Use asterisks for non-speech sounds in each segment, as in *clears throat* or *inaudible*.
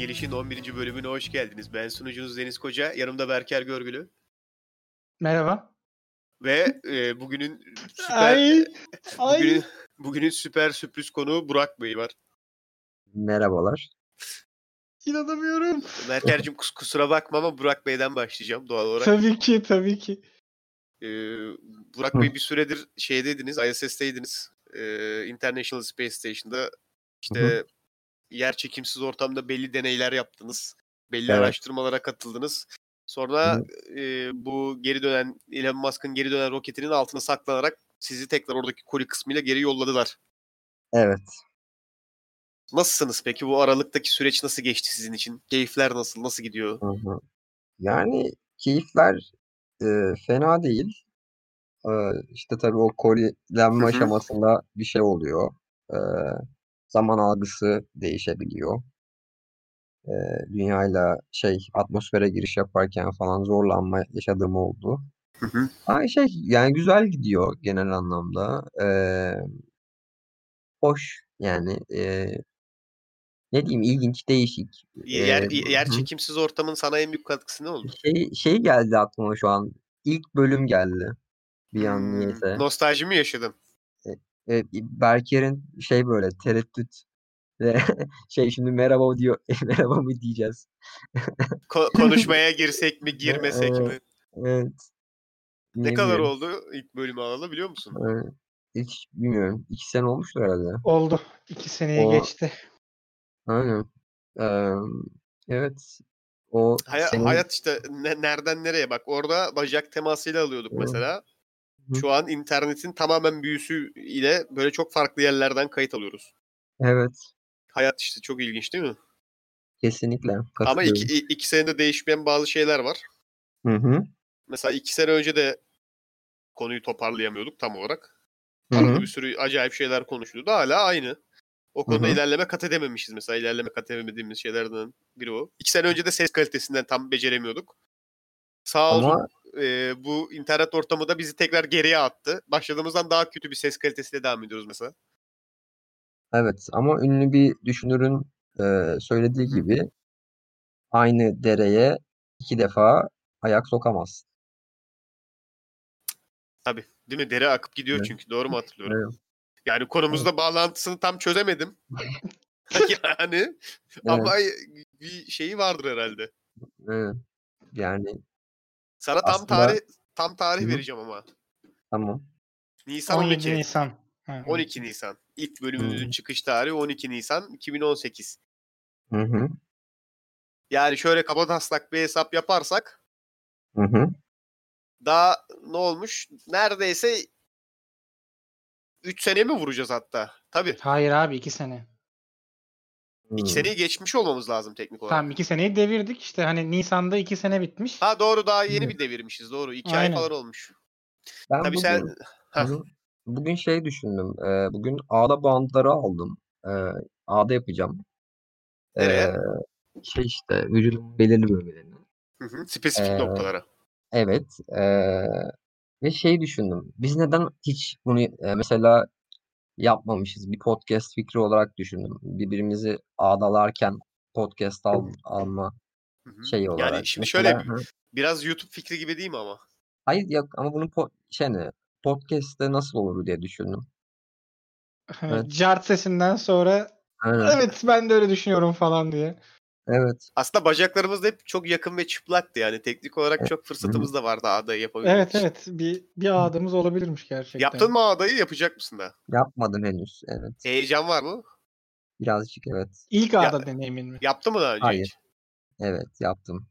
Geliş'in 11. bölümüne hoş geldiniz. Ben sunucunuz Deniz Koca, yanımda Berker Görgülü Merhaba. ve e, bugünün süper Ay, ay. bugünün, bugünün süper sürpriz konuğu Burak Bey var. Merhabalar. İnanamıyorum. Berker'cim kus- kusura bakma ama Burak Bey'den başlayacağım doğal olarak. Tabii ki, tabii ki. E, Burak Bey bir süredir şeydeydiniz, ISS'teydiniz. E, International Space Station'da işte yer çekimsiz ortamda belli deneyler yaptınız. Belli Evet. araştırmalara katıldınız. Sonra e, bu geri dönen Elon Musk'ın geri dönen roketinin altına saklanarak sizi tekrar oradaki koli kısmıyla geri yolladılar. Evet. Nasılsınız peki? Bu aralıktaki süreç nasıl geçti sizin için? Keyifler nasıl? Nasıl gidiyor? Hı hı. Yani keyifler e, fena değil. E, işte tabii o kolilenme aşamasında bir şey oluyor. E, zaman algısı değişebiliyor. E, dünyayla şey atmosfere giriş yaparken falan zorlanma yaşadığım oldu. Hı hı. Ama şey yani güzel gidiyor genel anlamda. E, hoş yani e, ne diyeyim ilginç, değişik. Yer, E, yer hı. çekimsiz ortamın sana en büyük katkısı ne oldu? Şey, şey geldi aklıma şu an. İlk bölüm geldi. Bir an Hmm, niyeyse. nostalji mi yaşadın? Evet, Berker'in şey böyle tereddüt ve *laughs* şey şimdi merhaba diyor. merhaba mı diyeceğiz. Ko- konuşmaya girsek mi, *laughs* girmesek mi? Evet. Evet. Ne kadar oldu ilk bölümü alalı biliyor musun? Evet. Hiç bilmiyorum. İki sene olmuştur herhalde. Oldu. İki seneyi O- geçti. Aynen. Ee, evet. O Hay- senin Hayat işte ne- nereden nereye bak. Orada bacak temasıyla alıyorduk Evet. mesela. Hı. Şu an internetin tamamen büyüsü ile böyle çok farklı yerlerden kayıt alıyoruz. evet. Hayat işte çok ilginç değil mi? Kesinlikle Ama iki, iki senede değişmeyen bazı şeyler var. Hı hı. Mesela iki sene önce de konuyu toparlayamıyorduk tam olarak. Hı Arada hı. bir sürü acayip şeyler konuşuluyordu. Hala aynı. O konuda hı. ilerleme kat edememişiz mesela. İlerleme kat edemediğimiz şeylerden biri o. İki sene önce de ses kalitesinden tam beceremiyorduk. Sağ olsun Ama e, bu internet ortamı da bizi tekrar geriye attı. Başladığımızdan daha kötü bir ses kalitesiyle devam ediyoruz mesela. evet ama ünlü bir düşünürün e, söylediği gibi aynı dereye iki defa ayak sokamazsın. Tabii. Değil mi? Dere akıp gidiyor Evet. çünkü. Doğru mu hatırlıyorum? Evet. Yani konumuzla bağlantısını tam çözemedim. *laughs* *laughs* yani ama bir şeyi vardır herhalde. Evet. Yani Sana tam Aslında- tarih tam tarih Hı vereceğim ama. tamam. Nisan 17 12. Nisan. Ha, 12 Nisan. İlk bölümümüzün Hı. çıkış tarihi 12 Nisan 2018. Hı hı. Yani şöyle kabataslak bir hesap yaparsak Hı hı. daha ne olmuş? Neredeyse 3 sene mi vuracağız hatta? Tabii. Hayır abi iki sene. 2 Hı. seneyi geçmiş olmamız lazım teknik olarak. Tamam iki seneyi devirdik. İşte hani Nisan'da iki sene bitmiş. Ha doğru daha yeni bir devirmişiz doğru. 2 ay Aynen. falan olmuş. Ben Tabii bugün, sen *laughs* Heh. bugün şey düşündüm. Ee, bugün ağda bandları aldım. Ee, ağda yapacağım. Nereye? şey işte vücudun belirli bölgelerine. Hı hı, spesifik Ee, noktalara. Evet. ee, ve şey düşündüm. Biz neden hiç bunu e, mesela yapmamışız? Bir podcast fikri olarak düşündüm. Birbirimizi ağdalarken podcast al, alma şeyi olarak. Yani şimdi şöyle biraz YouTube fikri gibi değil mi ama? Hayır yok ama bunun po şey ne? Podcast'te nasıl olur diye düşündüm. Evet. Cart sesinden sonra Aynen. evet ben de öyle düşünüyorum falan diye. Evet. Aslında bacaklarımız da hep çok yakın ve çıplaktı yani. Teknik olarak çok fırsatımız da vardı ağdayı yapabilmek Evet için. evet bir bir adımız olabilirmiş gerçekten. Yaptın mı ağdayı? Yapacak mısın da? Yapmadım henüz. Evet. Heyecan var mı? Birazcık evet. İlk Ya- ağda deneyimin mi? Yaptı mı daha önce Hayır. hiç? Evet yaptım.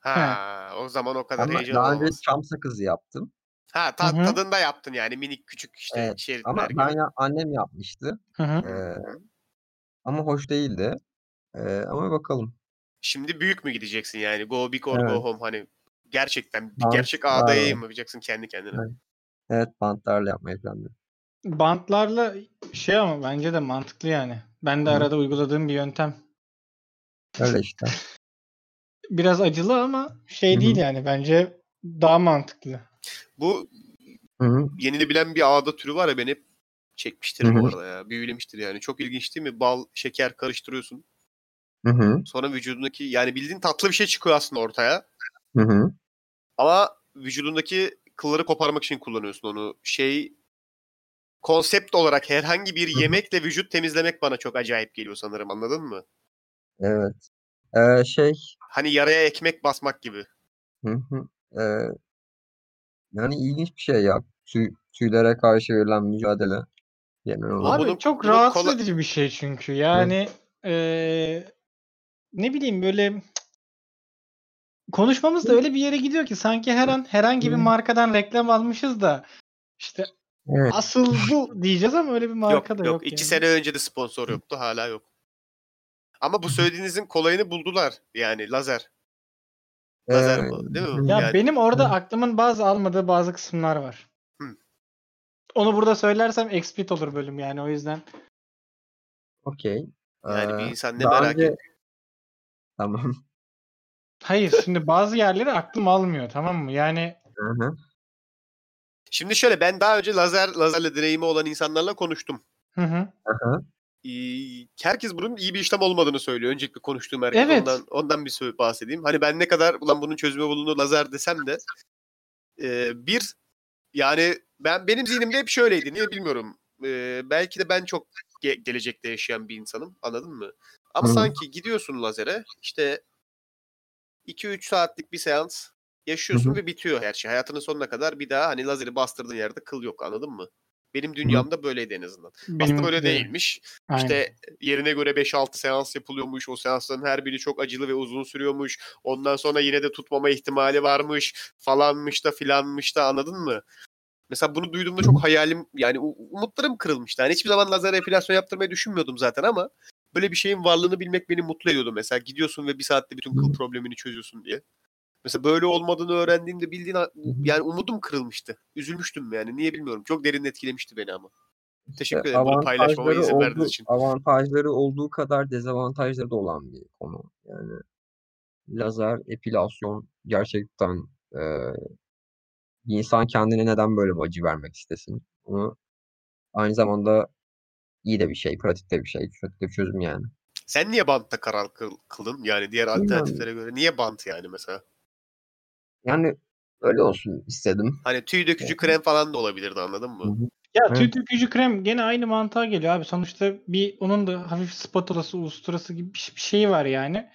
Ha, o zaman o kadar Ama heyecan daha önce olmaz. çam sakızı yaptım. Ha, ta- Hı hı. tadında yaptın yani minik küçük işte Evet. şeritler Ama gibi. ben ya, annem yapmıştı. Hı hı. Ee, ama hoş değildi. Ee, ama bakalım. Şimdi büyük mü gideceksin yani? Go big or go Evet. home hani gerçekten bir Bant gerçek mı yapacaksın kendi kendine? Evet. Evet bantlarla yapmayı planlıyorum. Bantlarla şey ama bence de mantıklı yani. Ben de Hı. arada uyguladığım bir yöntem. Öyle işte. *laughs* Biraz acılı ama şey Hı değil yani bence daha mantıklı. Bu Hı hı. yenilebilen bir ağda türü var ya beni hep çekmiştir Hı bu arada ya. Büyülemiştir yani. Çok ilginç değil mi? Bal, şeker karıştırıyorsun. Hı hı. Sonra vücudundaki yani bildiğin tatlı bir şey çıkıyor aslında ortaya. Hı hı. Ama vücudundaki kılları koparmak için kullanıyorsun onu. Şey konsept olarak herhangi bir Hı hı. yemekle vücut temizlemek bana çok acayip geliyor sanırım anladın mı? Evet. Eee, şey Hani yaraya ekmek basmak gibi. Hı hı. Eee yani ilginç bir şey ya. Tüy tüylere karşı verilen mücadele olarak. Abi bunun- çok bunun rahatsız kola- edici bir şey çünkü. Yani eee, ne bileyim böyle konuşmamız da öyle bir yere gidiyor ki sanki her an herhangi bir markadan reklam almışız da işte Evet. asıl bu *laughs* diyeceğiz ama öyle bir marka yok da yok. yok. İki yani. sene önce de sponsor yoktu hala yok. Ama bu söylediğinizin kolayını buldular. Yani lazer. Lazer bu değil mi? Ya Yani- benim orada aklımın bazı almadığı bazı kısımlar var. Hı. Onu burada söylersem explit olur bölüm yani o yüzden. Okay. Yani bir Eee, insan ne daha merak önce ediyor. Tamam. *laughs* Hayır şimdi bazı yerleri aklım almıyor tamam mı? Yani Hı hı. Şimdi şöyle ben daha önce lazer lazerle deneyimi olan insanlarla konuştum. hı hı. Hı hı. Ee, herkes bunun iyi bir işlem olmadığını söylüyor. Öncelikle konuştuğum herkes Evet. ondan ondan bir sö- bahsedeyim. Hani ben ne kadar ulan bunun çözümü bulunur lazer desem de e, bir yani ben benim zihnimde hep şöyleydi. Niye bilmiyorum. E, belki de ben çok ge- gelecekte yaşayan bir insanım. Anladın mı? Ama Hı. sanki gidiyorsun lazere işte 2-3 saatlik bir seans yaşıyorsun Hı hı. ve bitiyor her şey. Hayatının sonuna kadar bir daha hani lazeri bastırdığın yerde kıl yok anladın mı? Benim dünyamda böyleydi en azından. Aslında Benimki böyle de. değilmiş. Aynen. İşte yerine göre 5-6 seans yapılıyormuş. O seansların her biri çok acılı ve uzun sürüyormuş. Ondan sonra yine de tutmama ihtimali varmış. Falanmış da filanmış da anladın mı? Mesela bunu duyduğumda çok hayalim yani umutlarım kırılmıştı. Yani hiçbir zaman lazer epilasyon yaptırmayı düşünmüyordum zaten ama böyle bir şeyin varlığını bilmek beni mutlu ediyordu. Mesela gidiyorsun ve bir saatte bütün kıl problemini çözüyorsun diye. Mesela böyle olmadığını öğrendiğimde bildiğin yani umudum kırılmıştı. Üzülmüştüm yani. Niye bilmiyorum. Çok derin etkilemişti beni ama. Teşekkür ederim bunu paylaşmama izin verdiğiniz için. avantajları olduğu kadar dezavantajları da olan bir konu. Yani lazer epilasyon gerçekten bir insan kendine neden böyle bir acı vermek istesin? Bunu aynı zamanda iyi de bir şey, pratikte bir şey, pratikte bir çözüm yani. Sen niye bantta karar kıl- kıldın? Yani diğer Bilmiyorum. alternatiflere göre. Niye bant yani mesela? Yani öyle olsun istedim. Hani tüy dökücü krem falan da olabilirdi anladın Hı mı? hı. Ya Evet. tüy dökücü krem gene aynı mantığa geliyor abi. Sonuçta bir onun da hafif spatulası, usturası gibi bir bir şeyi var yani.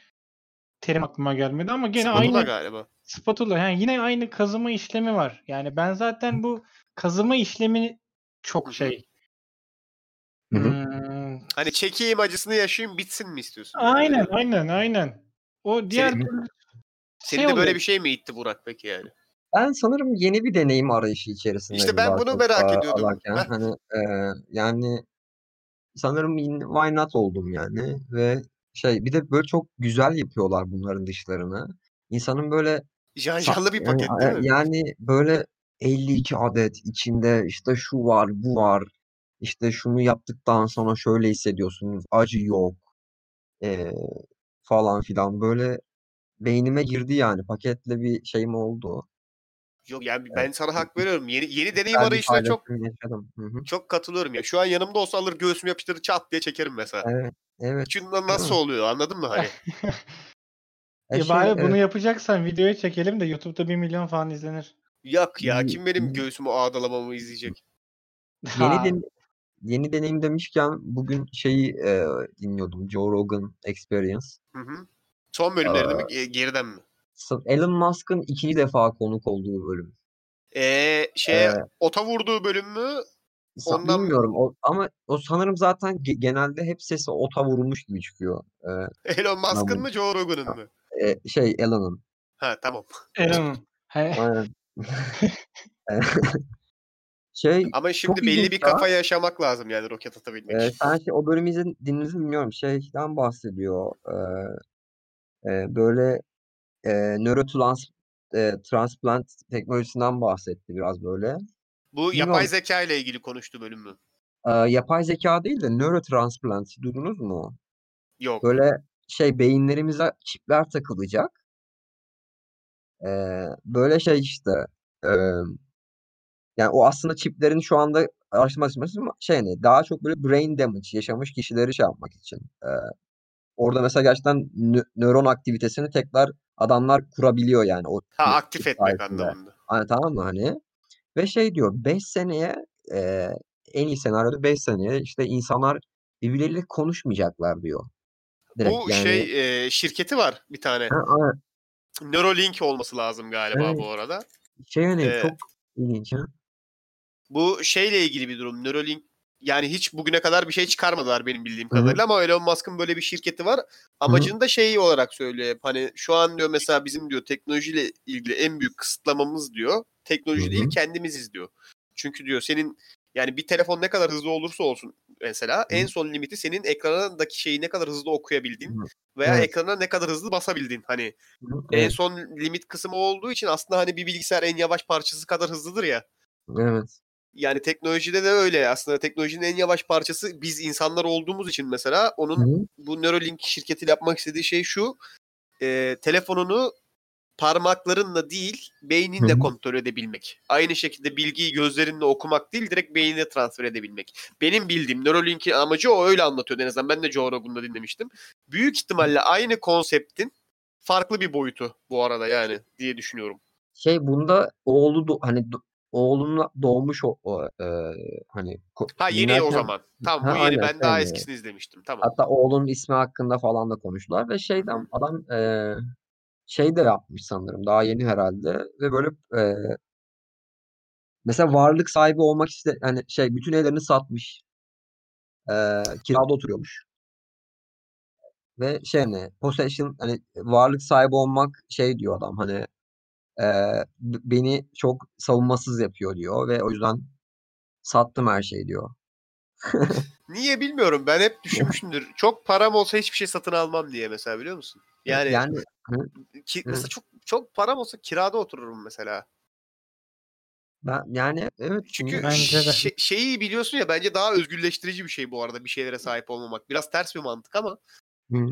Terim aklıma gelmedi ama gene Spatula aynı galiba. spatula. Yani yine aynı kazıma işlemi var. Yani ben zaten bu kazıma işlemini Hı hı. çok şey. Hı hı. Hmm, Hani çekeyim acısını yaşayayım bitsin mi istiyorsun? yani? aynen, mi? aynen, aynen. O diğer Senin- türlü Seni şey de böyle oluyor. bir şey mi itti Burak peki yani? Ben sanırım yeni bir deneyim arayışı içerisindeyim İşte ben bunu merak ediyordum. alırken. Heh. Hani eee, yani sanırım in- why not oldum yani ve şey bir de böyle çok güzel yapıyorlar bunların dışlarını. İnsanın böyle Janjanlı bir paket yani, değil e, mi? yani böyle 52 adet içinde işte şu var, bu var. İşte şunu yaptıktan sonra şöyle hissediyorsunuz. Acı yok. e, falan filan. Böyle beynime girdi yani. Paketle bir şeyim oldu. Yok yani ben sana hak veriyorum. Yeni yeni deneyim bir arayışına çok çok katılıyorum ya. Şu an yanımda olsa alır göğsümü yapıştırır çat diye çekerim mesela. Evet, evet. Şundan nasıl Hı. oluyor anladın mı hani? *laughs* E Ya şey, bari bunu evet, yapacaksan videoya çekelim de YouTube'da 1 milyon falan izlenir. Yok ya kim benim göğsümü ağdalamamı izleyecek? yeni *laughs* den yeni deneyim demişken bugün şeyi e, dinliyordum. Joe Rogan Experience. Hı hı. Son bölümlerini mi ge- geriden mi? Elon Musk'ın ikinci defa konuk olduğu bölüm. Ee, şey Ee, ota vurduğu bölüm mü? Ondan bilmiyorum o, ama o sanırım zaten ge- genelde hep sesi ota vurulmuş gibi çıkıyor. Ee, *laughs* Elon Musk'ın mı Joe Rogan'ın mı? e, şey Elon'un. Ha tamam. Elon. *laughs* He- Aynen. *laughs* şey Ama şimdi belli bir kafa yaşamak lazım yani roket atabilmek Ee, için. sen şey, o bölümü mi bilmiyorum. Şeyden bahsediyor. Ee, e, böyle e, nörotrans e, transplant teknolojisinden bahsetti biraz böyle. Bu bilmiyorum. yapay zeka ile ilgili konuştu bölüm mü? Ee, yapay zeka değil de nörotransplant duydunuz mu? Yok. Böyle şey beyinlerimize çipler takılacak. Ee, böyle şey işte e, yani o aslında çiplerin şu anda araştırma aşaması ama şey hani daha çok böyle brain damage yaşamış kişileri şey yapmak için e, orada mesela gerçekten nö- nöron aktivitesini tekrar adamlar kurabiliyor yani o Ha aktif etmek anlamında. Hani tamam mı hani? Ve şey diyor 5 seneye e, en iyi senaryoda 5 seneye işte insanlar birbirleriyle konuşmayacaklar diyor. Direkt Bu yani şey e, şirketi var bir tane. ha, ha, Neuralink olması lazım galiba Evet. bu arada. şey hani Ee, çok ilginç ha. Bu şeyle ilgili bir durum. Neuralink yani hiç bugüne kadar bir şey çıkarmadılar benim bildiğim kadarıyla ama Elon Musk'ın böyle bir şirketi var. Amacını da şey olarak söylüyor hep hani şu an diyor mesela bizim diyor teknolojiyle ilgili en büyük kısıtlamamız diyor teknoloji Hı hı. değil kendimiziz diyor. Çünkü diyor senin yani bir telefon ne kadar hızlı olursa olsun mesela en son limiti senin ekranındaki şeyi ne kadar hızlı okuyabildiğin Hı. veya Evet. ekrana ne kadar hızlı basabildiğin. Hani Hı, en son limit kısmı olduğu için aslında hani bir bilgisayar en yavaş parçası kadar hızlıdır ya. evet. Yani teknolojide de öyle. Aslında teknolojinin en yavaş parçası biz insanlar olduğumuz için mesela onun Hı, bu Neuralink şirketiyle yapmak istediği şey şu. e, telefonunu parmaklarınla değil beyninle Hı hı. kontrol edebilmek. Aynı şekilde bilgiyi gözlerinle okumak değil direkt beynine transfer edebilmek. Benim bildiğim Neuralink'in amacı o öyle anlatıyor en azından. Ben de Joe Rogan'da dinlemiştim. Büyük ihtimalle aynı konseptin farklı bir boyutu bu arada yani diye düşünüyorum. Şey bunda oğlu hani oğlunla doğmuş o, o, e, hani Ha yeni o dinlerken- zaman. Tamam Ha, bu yeni. aynen, Ben daha yani. eskisini izlemiştim. Tamam. Hatta oğlunun ismi hakkında falan da konuştular ve şeyden adam e, şey de yapmış sanırım daha yeni herhalde ve böyle e, mesela varlık sahibi olmak iste hani şey bütün evlerini satmış e, kirada oturuyormuş ve şey hani possession hani varlık sahibi olmak şey diyor adam hani e, beni çok savunmasız yapıyor diyor ve o yüzden sattım her şeyi diyor. *laughs* Niye bilmiyorum. Ben hep düşünmüşümdür. Çok param olsa hiçbir şey satın almam diye mesela biliyor musun? Yani, yani hı, ki, mesela çok çok param olsa kirada otururum mesela. ben yani evet Çünkü Bence de. şey- şeyi biliyorsun ya bence daha özgürleştirici bir şey bu arada bir şeylere sahip olmamak. Biraz ters bir mantık ama Hı.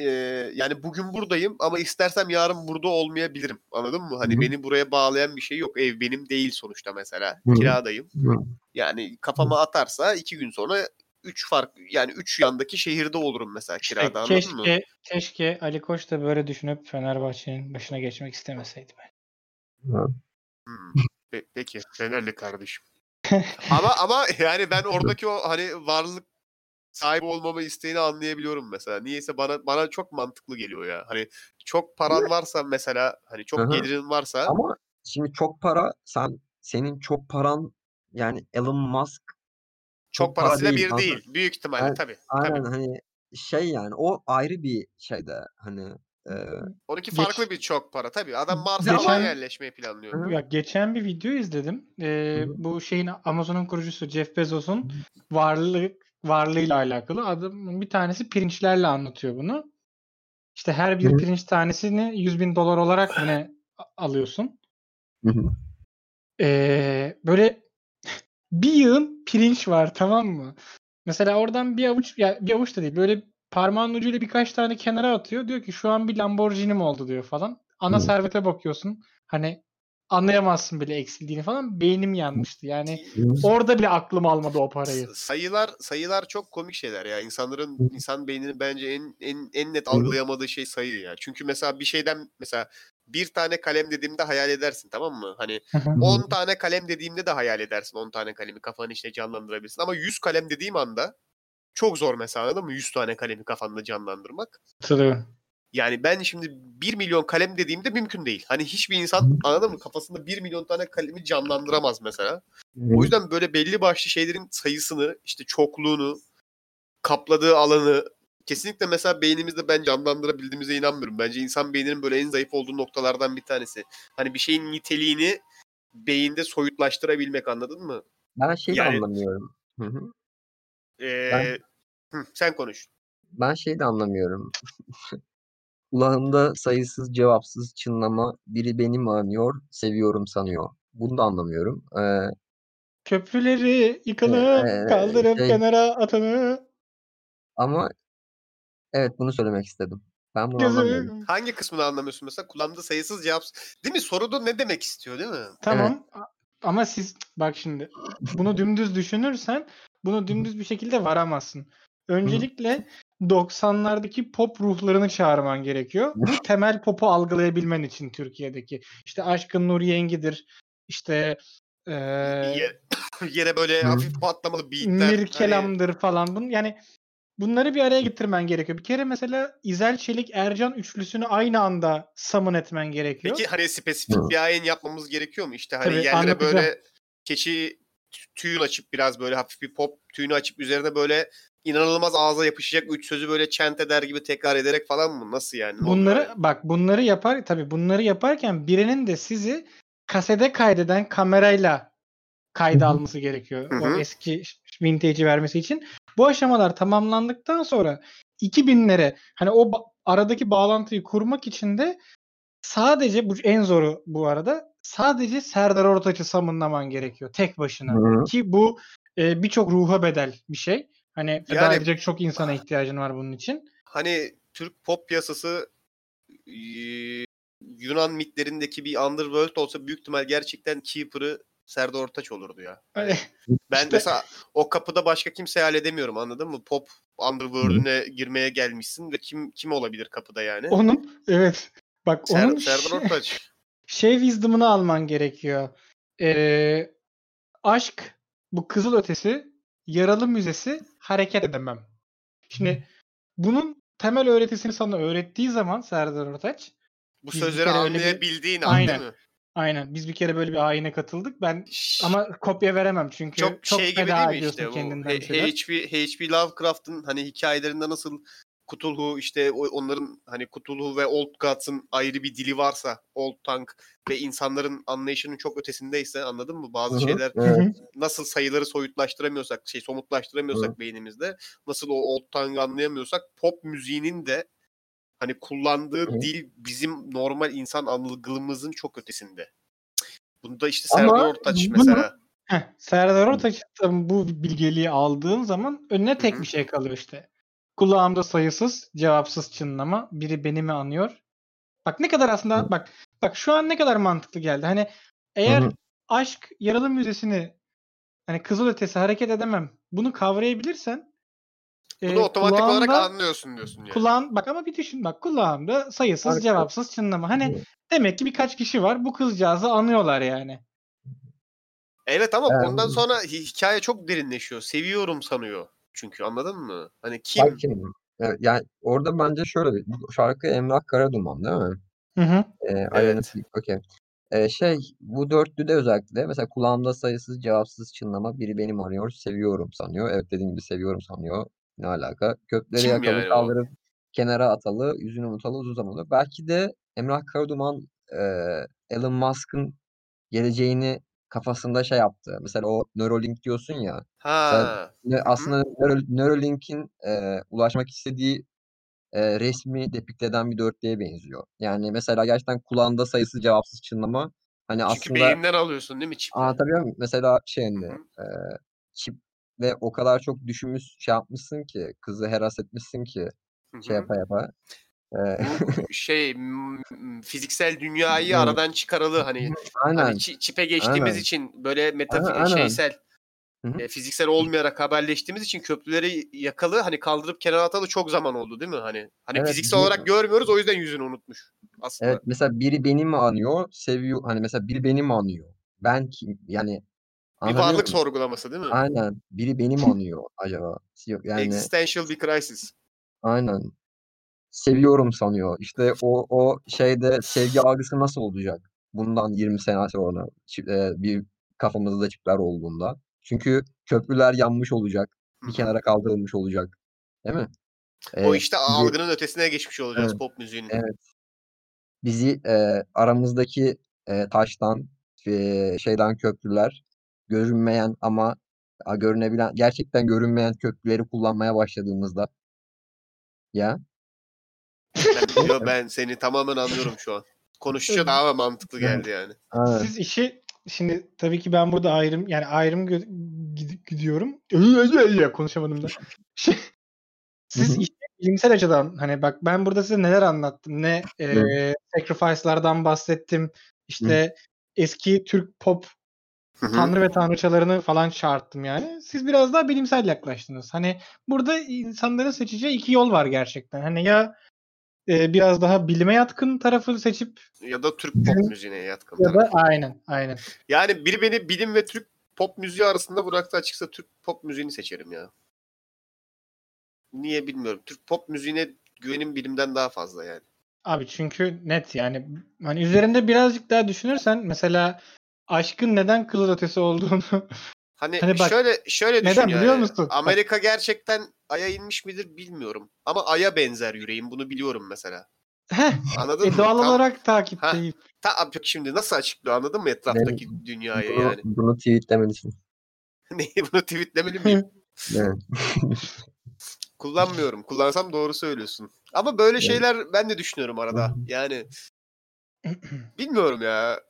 E, yani bugün buradayım ama istersem yarın burada olmayabilirim. Anladın mı? Hani Hı. beni buraya bağlayan bir şey yok. Ev benim değil sonuçta mesela. Hı. Kiradayım. Hı. Yani kafama atarsa iki gün sonra üç fark yani üç yandaki şehirde olurum mesela İşte kirada anladın mı? keşke, keşke Ali Koç da böyle düşünüp Fenerbahçe'nin başına geçmek istemeseydi. Hmm. Pe- peki *laughs* Fenerli kardeşim. ama ama yani ben oradaki o hani varlık sahibi olmama isteğini anlayabiliyorum mesela. Niyeyse bana bana çok mantıklı geliyor ya. Hani çok paran varsa mesela hani çok hı. gelirin varsa Ama şimdi çok para sen senin çok paran yani Elon Musk çok çok para parasıyla değil. bir Anladın? değil. Büyük ihtimalle Yani tabii. aynen tabii. hani şey yani o ayrı bir şeyde hani e, Onunki Geç- farklı bir çok para tabii. Adam Mars'a Geçen- yerleşmeyi planlıyor. Ya geçen bir video izledim. Ee, bu şeyin Amazon'un kurucusu Jeff Bezos'un varlık varlığıyla alakalı. Adamın bir tanesi pirinçlerle anlatıyor bunu. İşte her bir Hı. pirinç tanesini 100 bin dolar olarak ne alıyorsun? Ee, böyle *laughs* bir yığın pirinç var tamam mı? Mesela oradan bir avuç ya bir avuç da değil böyle parmağın ucuyla birkaç tane kenara atıyor. Diyor ki şu an bir Lamborghini'm oldu diyor falan. Ana Hı. servete bakıyorsun. Hani anlayamazsın bile eksildiğini falan. Beynim yanmıştı. Yani orada bile aklım almadı o parayı. Sayılar sayılar çok komik şeyler ya. İnsanların insan beyninin bence en en en net algılayamadığı şey sayı ya. Çünkü mesela bir şeyden mesela bir tane kalem dediğimde hayal edersin tamam mı? Hani Hı hı. 10 tane kalem dediğimde de hayal edersin 10 tane kalemi kafanın içine canlandırabilirsin. Ama 100 kalem dediğim anda çok zor mesela anladın mı? 100 tane kalemi kafanda canlandırmak. Hatırlıyorum. Yani ben şimdi 1 milyon kalem dediğimde mümkün değil. Hani hiçbir insan anladın mı? Kafasında 1 milyon tane kalemi canlandıramaz mesela. O yüzden böyle belli başlı şeylerin sayısını, işte çokluğunu, kapladığı alanı kesinlikle mesela beynimizde ben canlandırabildiğimize inanmıyorum. Bence insan beyninin böyle en zayıf olduğu noktalardan bir tanesi. Hani bir şeyin niteliğini beyinde soyutlaştırabilmek anladın mı? Ben şey de Yani- anlamıyorum. Hı hı. Ee, hı, sen konuş. Ben şey de anlamıyorum. *laughs* Kulağımda sayısız cevapsız çınlama biri beni mi anıyor, seviyorum sanıyor. Bunu da anlamıyorum. Ee, Köprüleri yıkalım, Ee, kaldırıp şey- kenara atanı. ama evet bunu söylemek istedim. Ben bunu anlamıyorum. Gözü. Hangi kısmını anlamıyorsun mesela? Kulağımda sayısız cevap... Değil mi? Soruda ne demek istiyor değil mi? Tamam. A- Ama siz bak şimdi bunu dümdüz düşünürsen bunu dümdüz bir şekilde varamazsın. Öncelikle 90'lardaki pop ruhlarını çağırman gerekiyor. Bu *laughs* temel popu algılayabilmen için Türkiye'deki. İşte Aşkın Nur Yengi'dir. İşte eee Yere, yere böyle hafif patlamalı beatler. Hani, Mirkelam'dır falan. Bun, yani bunları bir araya getirmen gerekiyor. Bir kere mesela İzel Çelik Ercan üçlüsünü aynı anda summon etmen gerekiyor. peki hani spesifik bir yayın yapmamız gerekiyor mu? İşte hani Tabii, yerlere anlatacağım. böyle keçi tüyün açıp biraz böyle hafif bir pop tüyünü açıp üzerine böyle inanılmaz ağza yapışacak üç sözü böyle chant eder gibi tekrar ederek falan mı? Nasıl yani? Ne oluyor Bunları yani? bak bunları yapar tabii bunları yaparken birinin de sizi kasede kaydeden kamerayla kayda alması gerekiyor. Hı O eski vintage'i vermesi için. Bu aşamalar tamamlandıktan sonra 2000'lere hani o ba- aradaki bağlantıyı kurmak için de sadece bu en zoru bu arada sadece Serdar Ortaç'ı summonlaman gerekiyor tek başına. Hı. Ki bu e, birçok ruha bedel bir şey. Hani feda Yani- edecek çok insana ihtiyacın var bunun için. Hani Türk pop piyasası Yunan mitlerindeki bir underworld olsa büyük ihtimal gerçekten Keeper'ı Serdar Ortaç olurdu ya. Hani *laughs* ben İşte- mesela o kapıda başka kimse hayal edemiyorum anladın mı? Pop underworld'üne girmeye gelmişsin ve kim kim olabilir kapıda yani? Onun evet. Bak Ser- onun Serdar Ortaç. *laughs* şey wisdom'ını alman gerekiyor. Ee, aşk, bu kızıl ötesi, yaralı müzesi, hareket edemem. Şimdi bunun temel öğretisini sana öğrettiği zaman Serdar Ortaç, Bu sözleri öyle bir- anlayabildiğin an Aynen. değil mi? aynen biz bir kere böyle bir ayine katıldık. Ben Şş, ama kopya veremem çünkü çok, çok, şey gibi değil mi işte bu kendinden H-. HP, HP Lovecraft'ın hani hikayelerinde nasıl Cthulhu işte onların hani Cthulhu ve Old Gods'ın ayrı bir dili varsa Old Tongue ve insanların anlayışının çok ötesindeyse anladın mı? Bazı Hı hı. şeyler Hı Evet. hı. nasıl sayıları soyutlaştıramıyorsak, şey somutlaştıramıyorsak beynimizde, nasıl o old tongue'ı anlayamıyorsak pop müziğinin de hani kullandığı Hı. dil bizim normal insan algılımızın çok ötesinde. Bunda işte Ama Serdar Ortaç bunu- mesela. Heh, Serdar Ortaç'tan bu bilgeliği aldığın zaman önüne tek hı. bir şey kalıyor işte. Kulağımda sayısız, cevapsız çınlama. Biri beni mi anıyor? Bak ne kadar aslında bak bak şu an ne kadar mantıklı geldi. Hani eğer Hı hı. aşk yaralı müzesini hani kızıl ötesi hareket edemem. Bunu kavrayabilirsen Bunu e, otomatik olarak kulağımda- anlıyorsun diyorsun yani. Kulağın bak ama bir düşün bak kulağımda sayısız Harika. cevapsız çınlama. Hani Hı. demek ki birkaç kişi var bu kızcağızı anıyorlar yani. Evet ama Evet. ondan sonra hi- hikaye çok derinleşiyor. Seviyorum sanıyor. Çünkü anladın mı? Hani kim? Bak evet, yani orada bence şöyle bir bu şarkı Emrah Karaduman değil mi? Hı hı. Ee, Evet. Okey. Ee, şey bu dörtlüde özellikle mesela kulağımda sayısız cevapsız çınlama biri benim arıyor seviyorum sanıyor. Evet dediğim gibi seviyorum sanıyor. Ne alaka? Kökleri Kim yakalı yani o? kaldırıp kenara atalı yüzünü unutalı uzun zaman oluyor. Belki de Emrah Karaduman e, Elon Musk'ın geleceğini kafasında şey yaptı. Mesela o Neuralink diyorsun ya. Ha. Hı. aslında Neuralink'in e, ulaşmak istediği e, resmi depikte eden bir dörtlüye benziyor. Yani mesela gerçekten kulağında sayısız cevapsız çınlama hani Çünkü aslında beyinden alıyorsun değil mi çiple? anlatabiliyor muyum? Mesela şey hani e, çip ve o kadar çok düşünmüş şey yapmışsın ki kızı heras etmişsin ki Hı şey yapa yapa. E, Bu *laughs* şey fiziksel dünyayı Evet. aradan çıkaralı hani aynen. hani çi- çipe geçtiğimiz Aynen. için böyle metafi aynen. şeysel Hı hı. e, fiziksel olmayarak haberleştiğimiz için köprüleri yakalı hani kaldırıp kenara atalı çok zaman oldu değil mi? Hani hani Evet, fiziksel bir- olarak görmüyoruz o yüzden yüzünü unutmuş aslında. Evet mesela biri beni mi anıyor, seviyor. Hani mesela biri beni mi anıyor? Ben kim? Yani Bir varlık muyum? sorgulaması değil mi? Aynen. Biri beni mi anıyor acaba? Yok yani Existential bir crisis. aynen. Seviyorum sanıyor. İşte o o şeyde sevgi algısı nasıl olacak? Bundan 20 sene sonra bir kafamızda çipler olduğunda. Çünkü köprüler yanmış olacak. Bir kenara kaldırılmış olacak. Değil mi? O E, işte algının ötesine geçmiş olacağız Evet. pop müziğinin. Evet. bizi e, aramızdaki e, taştan e, şeyden köprüler görünmeyen ama görünebilen gerçekten görünmeyen köprüleri kullanmaya başladığımızda ya yo, ben seni tamamen anlıyorum şu an. Konuşunca daha mantıklı Evet. geldi yani. aynen. Siz işi şimdi tabii ki ben burada ayrım yani ayrım gö- gid- gidiyorum. Konuşamadım da. Şey, Siz işi bilimsel açıdan hani bak ben burada size neler anlattım. Ne e, sacrifice'lardan bahsettim. İşte eski Türk pop Hı hı. tanrı ve tanrıçalarını falan çağırttım yani. Siz biraz daha bilimsel yaklaştınız. Hani burada insanların seçeceği iki yol var gerçekten. Hani ya e, biraz daha bilime yatkın tarafı seçip Ya da Türk pop müziğine yatkın. ya taraf. da aynen aynen. Yani biri beni bilim ve Türk pop müziği arasında bıraktı açıkça Türk pop müziğini seçerim ya. Niye bilmiyorum. Türk pop müziğine güvenim bilimden daha fazla yani. Abi çünkü net yani hani üzerinde birazcık daha düşünürsen mesela aşkın neden kızıl ötesi olduğunu *laughs* Hani, Hani bak, şöyle şöyle düşün neden yani. biliyor musun? Amerika gerçekten Ay'a inmiş midir bilmiyorum. Ama Ay'a benzer yüreğim. Bunu biliyorum mesela. Heh, Anladın e, mı? doğal Tam- olarak takipteyim. Ta, şimdi nasıl açıklıyor anladın mı etraftaki dünyayı Bunu, yani? bunu tweetlemelisin. *laughs* Neyi bunu tweetlemeli miyim? Evet. *laughs* Kullanmıyorum. Kullansam doğru söylüyorsun. Ama böyle şeyler ben de düşünüyorum arada. Yani *clears throat* bilmiyorum ya.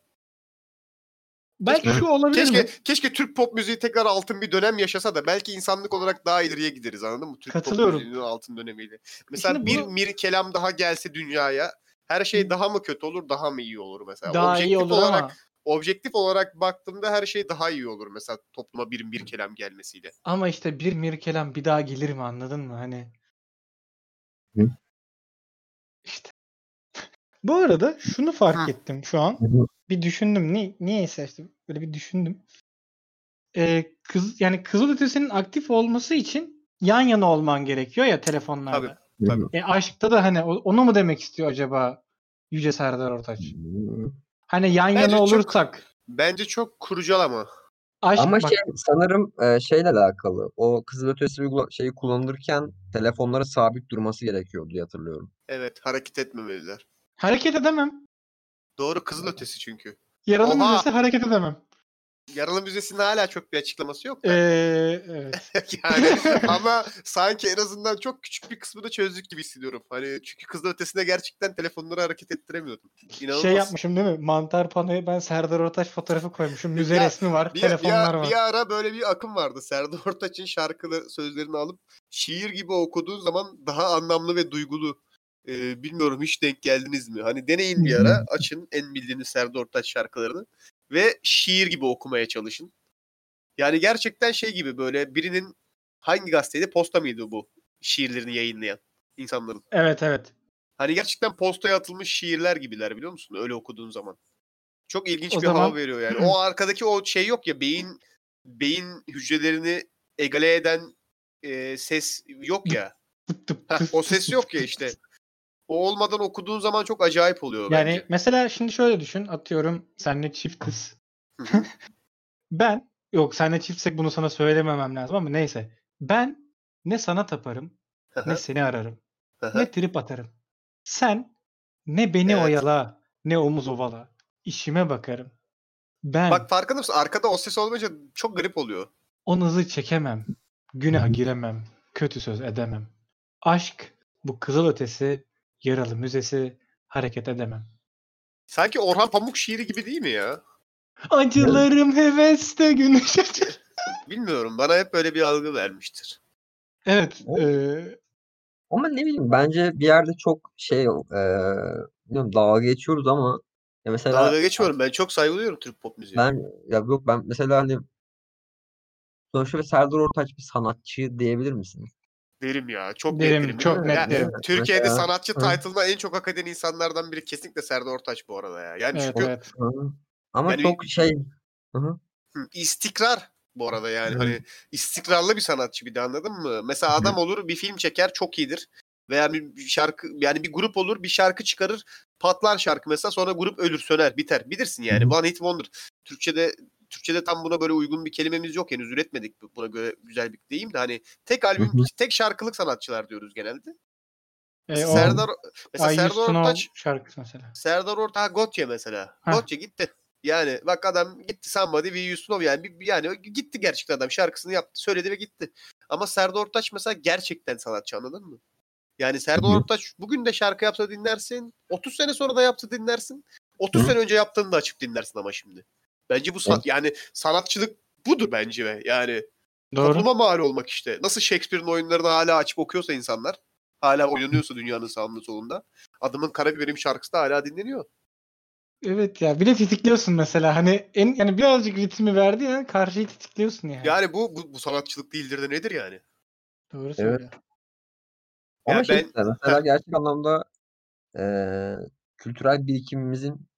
Belki şu olabilir Keşke mi? keşke Türk pop müziği tekrar altın bir dönem yaşasa da belki insanlık olarak daha ileriye gideriz anladın mı? Türk Katılıyorum. pop müziğinin altın dönemiyle. Mesela Şimdi bir bunu- mir kelam daha gelse dünyaya her şey daha mı kötü olur daha mı iyi olur mesela? Daha iyi Objektif olur olarak ama objektif olarak baktığımda her şey daha iyi olur mesela topluma bir bir kelam gelmesiyle. ama işte bir Mirkelam bir daha gelir mi anladın mı? Hani Hı. işte. *laughs* Bu arada şunu fark Hı. ettim şu an. Hı hı. Bir düşündüm. Ni niyeyse işte böyle bir düşündüm. Ee, kız yani Kızıl Ötesi'nin aktif olması için yan yana olman gerekiyor ya telefonlarda. Tabii. E aşkta da hani onu mu demek istiyor acaba Yüce Serdar Ortaç? Hani yan Bence yana çok- olursak Bence çok kurcalama. aşk Ama bak, şey sanırım e, şeyle alakalı. O kızılötesi şeyi kullanılırken telefonlara sabit durması gerekiyor diye hatırlıyorum. Evet hareket etmemeliler. hareket edemem. Doğru kızıl ötesi çünkü. Yaralı Oha! müzesi hareket edemem. Yaralı Müzesi'nin hala çok bir açıklaması yok da. Ee, evet. *laughs* yani ama sanki en azından çok küçük bir kısmını çözdük gibi hissediyorum. Hani çünkü kızıl ötesinde gerçekten telefonları hareket ettiremiyordum. İnanılmaz. Şey yapmışım değil mi? Mantar panoya ben Serdar Ortaç fotoğrafı koymuşum. Müze *laughs* Ya, resmi var. Bir, telefonlar bir, var. bir ara böyle bir akım vardı. Serdar Ortaç'ın şarkılı sözlerini alıp şiir gibi okuduğun zaman daha anlamlı ve duygulu. Ee, bilmiyorum hiç denk geldiniz mi? Hani deneyin bir ara açın en bildiğiniz Serdar Ortaç şarkılarını ve şiir gibi okumaya çalışın. Yani gerçekten şey gibi böyle birinin hangi gazeteydi posta mıydı bu şiirlerini yayınlayan insanların? Evet evet. Hani gerçekten postaya atılmış şiirler gibiler biliyor musun? Öyle okuduğun zaman. Çok ilginç O bir zaman- hava veriyor yani. *clears throat* O arkadaki o şey yok ya beyin beyin hücrelerini egale eden e, ses yok ya. Heh, o ses yok ya işte. O olmadan okuduğun zaman çok acayip oluyor Yani bence. mesela şimdi şöyle düşün. Atıyorum senle çiftiz. *laughs* Ben yok senle çiftsek bunu sana söylememem lazım ama neyse. Ben ne sana taparım ne seni ararım. ne trip atarım. Sen ne beni Evet. oyala ne omuz ovala. İşime bakarım. Ben Bak farkında mısın? Arkada o ses olmayınca çok garip oluyor. o nazı çekemem. Günah giremem. Kötü söz edemem. Aşk bu kızıl ötesi yaralı müzesi hareket edemem. Sanki Orhan Pamuk şiiri gibi değil mi ya? Acılarım heveste güneş açar. Bilmiyorum. Bana hep böyle bir algı vermiştir. Evet. Eee, Ama ne bileyim bence bir yerde çok şey e, bilmiyorum, dalga geçiyoruz ama ya mesela Dalga geçmiyorum. Ben çok saygı duyuyorum Türk pop müziğine. ben ya yok ben mesela hani sonuçta Serdar Ortaç bir sanatçı diyebilir misin? Derim ya. Çok Derim, net derim. çok net Ya, derim. Türkiye'de Mesela- sanatçı title'ına en çok hak eden insanlardan biri kesinlikle Serdar Ortaç bu arada ya. Yani evet çünkü evet. Ama Yani- çok şey Hı hı. Hı, istikrar bu arada yani. Hı. Hani istikrarlı bir sanatçı bir de anladın mı? Mesela adam olur bir film çeker çok iyidir. Veya bir şarkı yani bir grup olur bir şarkı çıkarır patlar şarkı mesela sonra grup ölür söner biter. Bilirsin yani. Hı. One hit wonder. Türkçe'de Türkçe'de tam buna böyle uygun bir kelimemiz yok henüz üretmedik buna göre güzel bir deyim de hani tek albüm tek şarkılık sanatçılar diyoruz genelde. E, o Serdar mesela Serdar Ortaç şarkısı mesela. Serdar Ortaç Gotye mesela. Gotye gitti. Yani bak adam gitti Somebody We Used yani bir- yani gitti gerçekten adam şarkısını yaptı söyledi ve gitti. Ama Serdar Ortaç mesela gerçekten sanatçı anladın mı? Yani Serdar. Ortaç bugün de şarkı yapsa dinlersin. 30 sene sonra da yaptı dinlersin. 30 Hı. sene önce yaptığını da açıp dinlersin ama şimdi. Bence bu sa- Evet. yani sanatçılık budur bence ve yani Doğru. topluma mal olmak işte. Nasıl Shakespeare'in oyunlarını hala açıp okuyorsa insanlar, hala oynanıyorsa dünyanın sağında solunda, adamın Karabiberim şarkısı da hala dinleniyor. Evet ya bir de tetikliyorsun mesela hani en yani birazcık ritmi verdiğin an karşıyı tetikliyorsun yani. Yani bu, bu bu sanatçılık değildir de nedir yani? Doğru söylüyor. Ama Ya şey ben- mesela gerçek anlamda eee, kültürel birikimimizin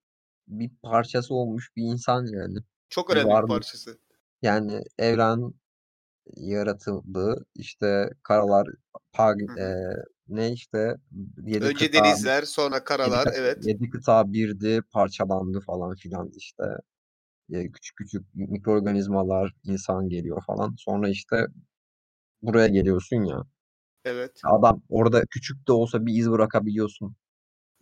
bir parçası olmuş bir insan yani. Çok önemli bir parçası. Yani evren yaratıldı. İşte karalar pag, Hı eee, ne işte yedi Önce kıta, denizler, sonra yedi, karalar, kıta- evet. yedi kıta birdi, parçalandı falan filan işte. E, küçük küçük mikroorganizmalar, insan geliyor falan. Sonra işte buraya geliyorsun ya. Evet. Adam orada küçük de olsa bir iz bırakabiliyorsun.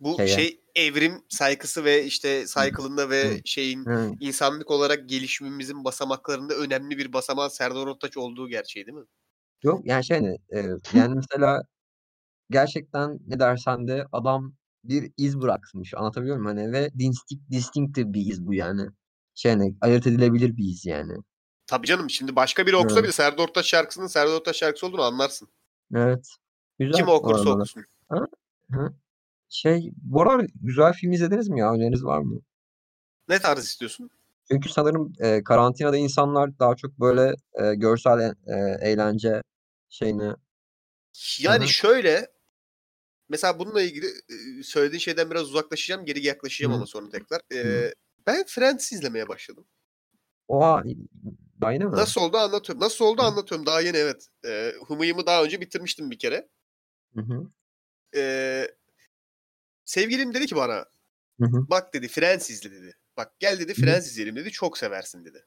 Bu Şeye. şey evrim saykısı ve işte cycle'ında ve şeyin Hı. insanlık olarak gelişimimizin basamaklarında önemli bir basamağı Serdar Ortaç olduğu gerçeği değil mi? Yok yani şey hani e, yani mesela gerçekten ne dersen de adam bir iz bırakmış. Anlatabiliyor muyum? Hani ve distinct, distinctive bir iz bu yani. Şey hani ayırt edilebilir bir iz yani. Tabii canım şimdi başka biri okusa Hı. bile Serdar Ortaç şarkısının Serdar Ortaç şarkısı olduğunu anlarsın. Evet. Güzel. Kim okursa orada da. okusun. Şey bu aralar güzel film izlediniz mi ya? Öneriniz var mı? Ne tarz istiyorsun? Çünkü sanırım e, karantinada insanlar daha çok böyle e, görsel e, e, eğlence şeyini Yani Hı hı. şöyle mesela bununla ilgili e, söylediğin şeyden biraz uzaklaşacağım, geri yaklaşacağım ama sonra tekrar. E, ben Friends izlemeye başladım. oha daha yeni mi? Nasıl oldu anlatıyorum. Nasıl oldu Hı. anlatıyorum. Daha yeni evet. E, Hımıyım'ı daha önce bitirmiştim bir kere. Hı hı. E, sevgilim dedi ki bana Hı hı. bak dedi Friends izle dedi. Bak gel dedi. Friends izleyelim dedi. Çok seversin dedi.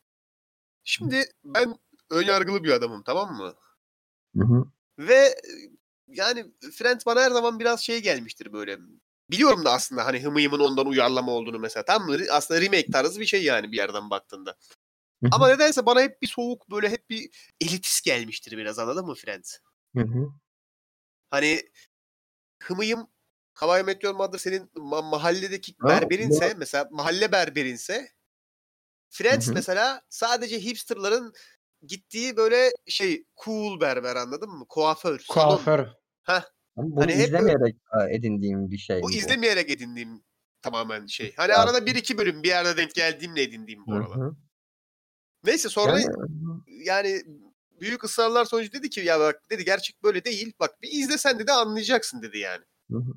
Şimdi ben önyargılı bir adamım tamam mı? Hı hı. Ve e, yani Friends bana her zaman biraz şey gelmiştir böyle. Biliyorum da aslında hani Hımıyım'ın ondan uyarlama olduğunu mesela. Tam? Aslında remake tarzı bir şey yani bir yerden baktığında. Hı hı. Ama nedense bana hep bir soğuk böyle hep bir elitist gelmiştir biraz anladın mı Friends? Hı hı. Hani Hımıyım How I Met Your Mother senin ma- mahalledeki Ha, berberinse bu- mesela mahalle berberinse Friends hı. mesela sadece hipsterların gittiği böyle şey cool berber anladın mı? Kuaför. Kuaför. Ama bunu Hani hep izlemeyerek e, edindiğim bir şey bu bu? izlemeyerek edindiğim tamamen şey. Hani Ya. arada bir iki bölüm bir yerde denk geldiğimle edindiğim bu arada. Neyse sonra Yani yani büyük ısrarlar sonucu dedi ki ya bak dedi gerçek böyle değil. Bak bir izlesen dedi anlayacaksın dedi yani. Hı hı.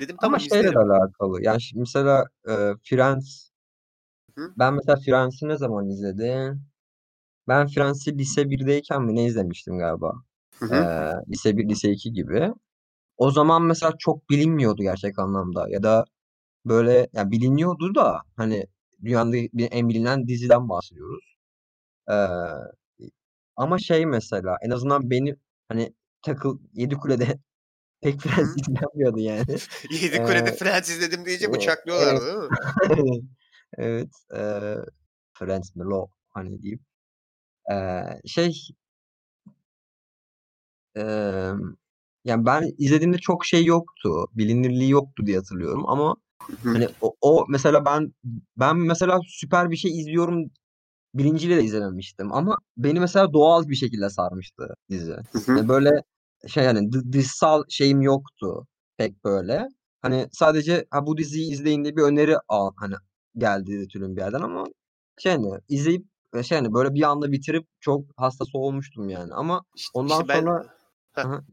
Dedim ama tamam şeyle de izlerim. alakalı. Yani şimdi mesela e, Friends Hı? ben mesela Friends'i ne zaman izledim? Ben Friends'i lise 1'deyken mi ne izlemiştim galiba? Hı E, hı. lise 1, lise 2 gibi. O zaman mesela çok bilinmiyordu gerçek anlamda ya da böyle yani biliniyordu da hani dünyada bir- en bilinen diziden bahsediyoruz. Ee, ama şey mesela en azından benim hani takıl yedi kulede Hı Friends *laughs* izlenmiyordu yani. Yedi Ee, Kule'de Friends izledim deyince e, bıçaklıyorlar evet değil mi? *laughs* evet e, Friends mi lo hani deyip Ee, şey e, yani ben izlediğimde çok şey yoktu bilinirliği yoktu diye hatırlıyorum ama. Hani o, o mesela ben ben mesela süper bir şey izliyorum bilinciyle de izlememiştim ama beni mesela doğal bir şekilde sarmıştı dizi. Yani böyle şey yani dı- dışsal şeyim yoktu pek böyle. Hani sadece ha bu diziyi izleyin diye bir öneri al hani geldi türün bir yerden ama şey hani izleyip e, şey hani böyle bir anda bitirip çok hastası olmuştum yani ama İşte, ondan işte ben sonra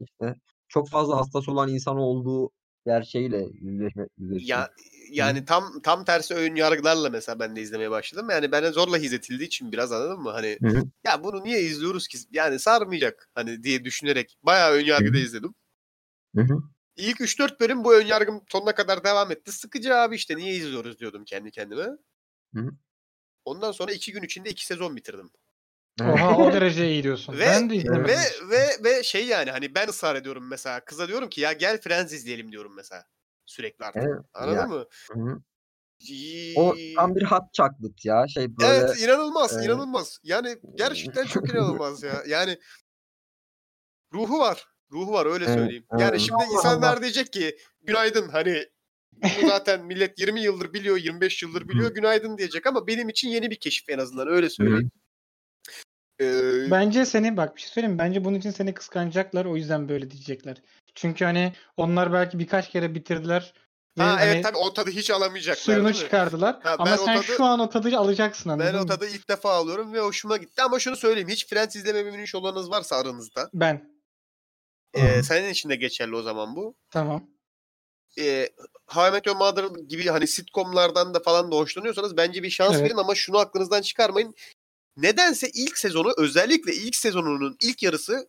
işte çok fazla hastası olan insan olduğu gerçeğiyle yüzleşme, yüzleştim. ya yani tam tam tersi ön yargılarla mesela ben de izlemeye başladım. Yani bana zorla izletildiği için biraz anladın mı? Hani Hı hı. ya bunu niye izliyoruz ki? Yani sarmayacak hani diye düşünerek bayağı ön yargıda hı. izledim. Hı hı. İlk 3-4 bölüm bu ön yargım sonuna kadar devam etti. Sıkıcı abi işte niye izliyoruz diyordum kendi kendime. Hı. Ondan sonra 2 gün içinde 2 sezon bitirdim. Oha o derece iyi diyorsun. Ve Ben de ve izlemedim. hiç. ve ve şey yani hani ben ısrar ediyorum mesela. Kıza diyorum ki ya gel Friends izleyelim diyorum mesela. Sürekli artık. Evet, Anladın ya. mı? Hı hı. O tam bir hot chocolate ya. Şey böyle Evet inanılmaz e, inanılmaz. Yani gerçekten çok *laughs* inanılmaz ya. Yani ruhu var. Ruhu var öyle evet, söyleyeyim. evet. Yani şimdi Allah insanlar Allah. diyecek ki günaydın hani bunu zaten millet 20 yıldır biliyor, 25 yıldır biliyor. *laughs* Günaydın diyecek ama benim için yeni bir keşif en azından öyle söyleyeyim. Ee, Bence seni bak bir şey söyleyeyim? Bence bunun için seni kıskanacaklar o yüzden böyle diyecekler. Çünkü hani onlar belki birkaç kere bitirdiler. Ve Ha evet hani tabii o tadı hiç alamayacaklar suyunu çıkardılar. Ha, Ama sen tadı- şu an o tadı alacaksın Ben o tadı ilk defa alıyorum ve hoşuma gitti. Ama şunu söyleyeyim. Hiç Friends izlememiş olanınız varsa aranızda. Ben. E, Hı senin için de geçerli o zaman bu. Tamam. E, How I Met Your Mother gibi hani sitcomlardan da falan da hoşlanıyorsanız bence bir şans Evet. verin ama şunu aklınızdan çıkarmayın. Nedense ilk sezonu özellikle ilk sezonunun ilk yarısı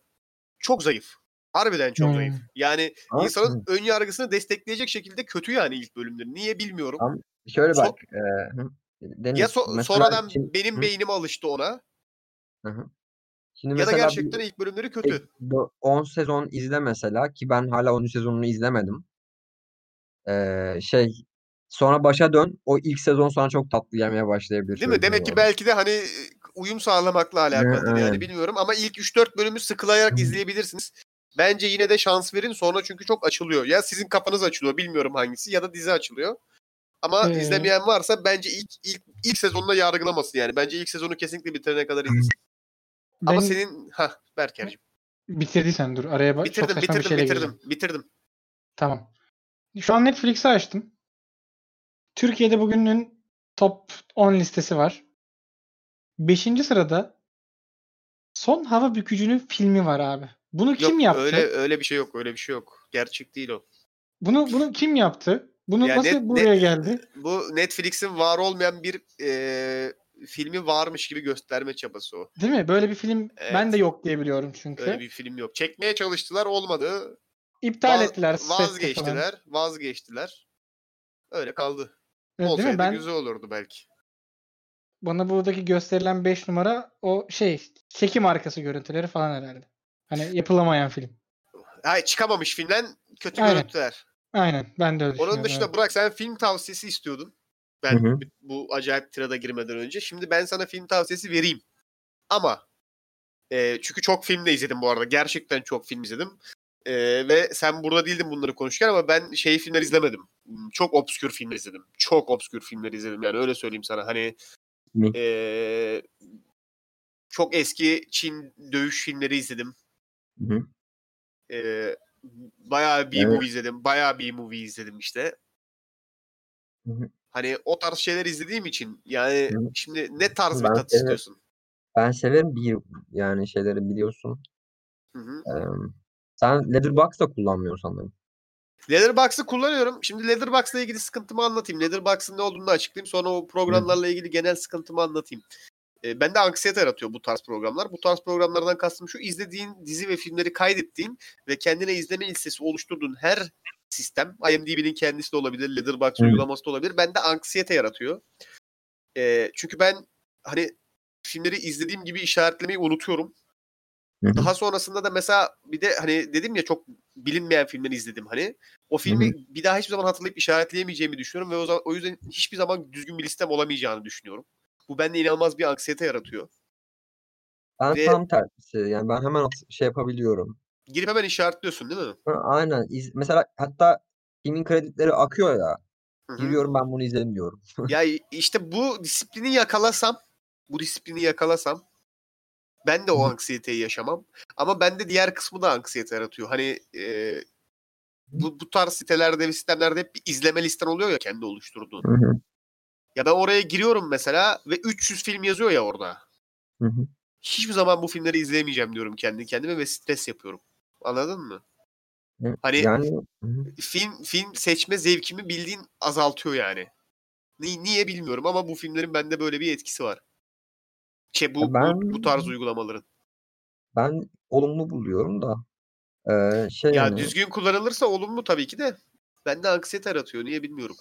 çok zayıf. Harbiden çok Hmm. zayıf. Yani Ama- insanın ön yargısını destekleyecek şekilde kötü yani ilk bölümleri. Niye bilmiyorum. Ama Şöyle So- bak. E, hı, Deniz, ya so- mesela sonradan şimdi- benim Hı, beynim alıştı ona hı hı. Şimdi ya da mesela gerçekten bir- ilk bölümleri kötü. bu 10 sezon izle mesela ki ben hala 10. sezonunu izlemedim. Ee, şey sonra başa dön. O ilk sezon sonra çok tatlı gelmeye başlayabilir. Değil mi? Demek ki belki de hani uyum sağlamakla alakalıdır yani aynen. bilmiyorum ama ilk 3-4 bölümü sıkılayarak izleyebilirsiniz. Bence yine de şans verin sonra çünkü çok açılıyor. Ya sizin kafanız açılıyor bilmiyorum hangisi ya da dizi açılıyor. Ama Ee, izlemeyen varsa bence ilk ilk ilk sezonunda yargılamasın yani. Bence ilk sezonu kesinlikle bitirene kadar izlesin. Ama Ben senin ha Berker'cim. bitirdiysen dur araya bak. Bitirdim çok bitirdim şeyle bitirdim gireceğim. bitirdim. Tamam. Şu an Netflix'i açtım. Türkiye'de bugünün top 10 listesi var. 5. sırada Son Hava Bükücü'nün filmi var abi. Bunu kim Yok yaptı? öyle öyle bir şey yok öyle bir şey yok. Gerçek değil o. Bunu bunu kim yaptı? Bunu Ya nasıl net- buraya net- geldi? Bu Netflix'in var olmayan bir e, filmi varmış gibi gösterme çabası o. Değil mi? Böyle bir film Evet. ben de yok diye biliyorum çünkü. Öyle bir film yok. Çekmeye çalıştılar olmadı. İptal Va- ettiler. sette falan. Vazgeçtiler. Vazgeçtiler. Öyle kaldı. Evet, Olsaydı güzel olurdu belki. Bana buradaki gösterilen 5 numara o şey çekim arkası görüntüleri falan herhalde. Hani yapılamayan film. Hayır çıkamamış filmden kötü Aynen. görüntüler. Aynen. Ben de öyle Onun dışında evet. bırak sen film tavsiyesi istiyordun. Ben Hı hı. bu acayip tirada girmeden önce. Şimdi ben sana film tavsiyesi vereyim. Ama e, çünkü çok film de izledim bu arada. Gerçekten çok film izledim. E, ve sen burada değildin bunları konuşurken ama ben şey filmler izlemedim. Çok obskür filmler izledim. Çok obskür filmler izledim yani öyle söyleyeyim sana. Hani E, çok eski Çin dövüş filmleri izledim. Hı hı. E, bayağı bir Evet. movie izledim. Bayağı bir movie izledim işte. Hı hı. Hani o tarz şeyler izlediğim için yani Hı. şimdi ne tarz bir Ben tat seni- istiyorsun? Ben severim bir yani şeyleri biliyorsun. Hı hı. Ee, sen Letterboxd da kullanmıyorsun sanırım. Letterboxd'ı kullanıyorum. Şimdi Letterboxd'la ilgili sıkıntımı anlatayım. Letterboxd'ın ne olduğunu açıklayayım. Sonra o programlarla ilgili genel sıkıntımı anlatayım. E, bende anksiyete yaratıyor bu tarz programlar. Bu tarz programlardan kastım şu. izlediğin dizi ve filmleri kaydettiğin ve kendine izleme listesi oluşturduğun her sistem, IMDb'nin kendisi de olabilir, Letterboxd Hı. uygulaması da olabilir. Bende anksiyete yaratıyor. E, çünkü ben hani filmleri izlediğim gibi işaretlemeyi unutuyorum. Hı hı. Daha sonrasında da mesela bir de hani dedim ya çok bilinmeyen filmleri izledim hani. O filmi bir daha hiçbir zaman hatırlayıp işaretleyemeyeceğimi düşünüyorum ve o, zaman, o yüzden hiçbir zaman düzgün bir listem olamayacağını düşünüyorum. Bu bende inanılmaz bir anksiyete yaratıyor. Ben Ve- tam tersi. Yani ben hemen şey yapabiliyorum. Girip hemen işaretliyorsun değil mi? Ha, aynen. İz- mesela hatta filmin kredileri akıyor ya. Giriyorum ben bunu izledim diyorum. Ya işte bu disiplini yakalasam, bu disiplini yakalasam ben de o anksiyeteyi yaşamam. Ama bende diğer kısmı da anksiyete yaratıyor. Hani e, bu, bu tarz sitelerde ve sistemlerde hep bir izleme listen oluyor ya kendi oluşturduğun. Hı hı. Ya ben oraya giriyorum mesela ve 300 film yazıyor ya orada. Hı hı. Hiçbir zaman bu filmleri izleyemeyeceğim diyorum kendi kendime ve stres yapıyorum. Anladın mı? Hı. Hani Yani hı hı. film film seçme zevkimi bildiğin azaltıyor yani. Ni- niye bilmiyorum ama bu filmlerin bende böyle bir etkisi var. Şey bu, ben- bu, bu tarz uygulamaların. ben olumlu buluyorum da. Ee, şey Ya yani, düzgün kullanılırsa olumlu tabii ki de. Bende anksiyete yaratıyor. Niye bilmiyorum.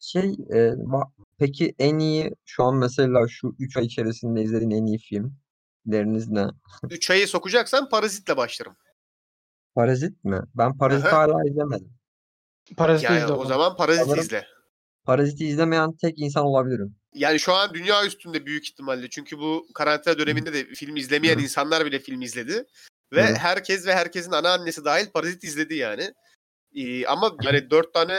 Şey e, va- peki en iyi şu an mesela şu 3 ay içerisinde izlediğin en iyi filmleriniz ne? 3 ayı sokacaksan Parazit'le başlarım. Parazit mi? Ben Parazit'i Aha. hala izlemedim. Parazit Yani izle o o zaman Parazit Sanırım- izle. Parazit'i izlemeyen tek insan olabilirim. Yani şu an dünya üstünde büyük ihtimalle. Çünkü bu karantina döneminde de film izlemeyen insanlar bile film izledi. Ve Hı. herkes ve herkesin anneannesi dahil Parazit izledi yani. Ee, ama yani dört tane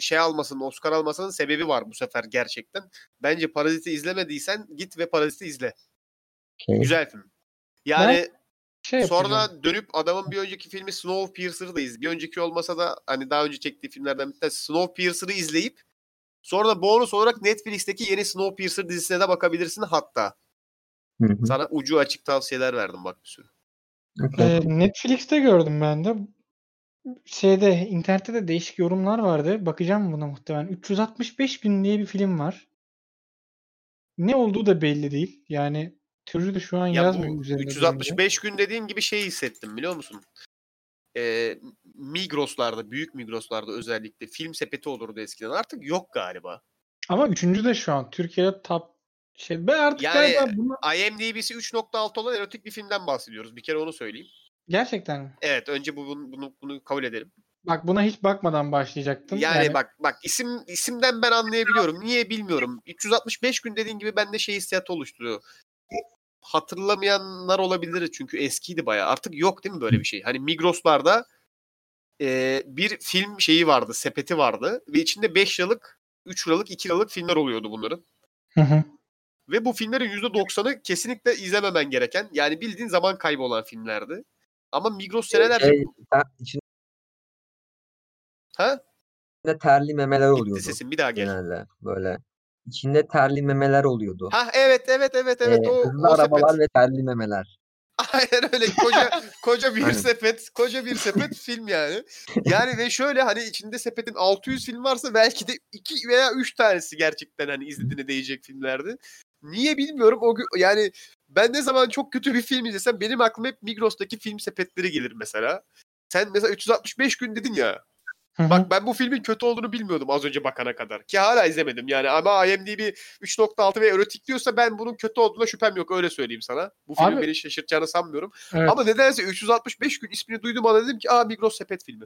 şey almasının, Oscar almasının sebebi var bu sefer gerçekten. Bence Parazit'i izlemediysen git ve Parazit'i izle. Okey. Güzel film. Yani şey yapacağım. Sonra dönüp adamın bir önceki filmi Snowpiercer'ı da iz. Bir önceki olmasa da hani daha önce çektiği filmlerden bir tanesi Snowpiercer'ı izleyip sonra da bonus olarak Netflix'teki yeni Snowpiercer dizisine de bakabilirsin hatta. Hı hı. Sana ucu açık tavsiyeler verdim bak bir sürü. Okey. Ee, Netflix'te gördüm ben de. Şeyde internette de değişik yorumlar vardı. Bakacağım buna muhtemelen. 365 gün diye bir film var. Ne olduğu da belli değil. Yani türü de şu an Ya yazmıyor bu üzerinde. bence. 365 gün dediğin gibi şey hissettim biliyor musun? Ee, Migros'larda, büyük Migros'larda özellikle film sepeti olurdu eskiden. Artık yok galiba. Ama üçüncü de şu an Türkiye'de top şey. Ben artık Yani- bunu IMDb'si 3.6 olan erotik bir filmden bahsediyoruz. Bir kere onu söyleyeyim. gerçekten mi? Evet önce bu, bunu, bunu, bunu kabul edelim. Bak buna hiç bakmadan başlayacaktım. Yani, bak bak isim isimden ben anlayabiliyorum. Niye bilmiyorum. 365 gün dediğin gibi bende şey hissiyatı oluşturuyor. Hatırlamayanlar olabilir çünkü eskiydi bayağı. Artık yok değil mi böyle bir şey? Hani Migros'larda e, bir film şeyi vardı, sepeti vardı ve içinde 5 liralık, 3 liralık, 2 liralık filmler oluyordu bunların. Hı hı. Ve bu filmlerin %90'ı kesinlikle izlememen gereken, yani bildiğin zaman kaybı olan filmlerdi. Ama Migros senelerce... Şey, içinde Ha? terli memeler Gitti oluyordu sesin bir daha gel. genelde böyle. İçinde terli memeler oluyordu. Ha evet evet evet evet Ee, o, hızlı o sepet. arabalar ve terli memeler. Aynen öyle koca *laughs* koca bir Aynen. sepet, koca bir sepet film yani. Yani ve şöyle hani içinde sepetin 600 film varsa belki de 2 veya 3 tanesi gerçekten hani izlediğine değecek filmlerdi. Niye bilmiyorum. O yani ben ne zaman çok kötü bir film izlesem benim aklıma hep Migros'taki film sepetleri gelir mesela. Sen mesela 365 gün dedin ya. Hı hı. Bak ben bu filmin kötü olduğunu bilmiyordum az önce bakana kadar. Ki hala izlemedim yani ama IMDb 3.6 ve erotik diyorsa ben bunun kötü olduğuna şüphem yok öyle söyleyeyim sana. Bu film Abi- beni şaşırtacağını sanmıyorum. Evet. Ama nedense 365 gün ismini duydum anda dedim ki aa Migros sepet filmi.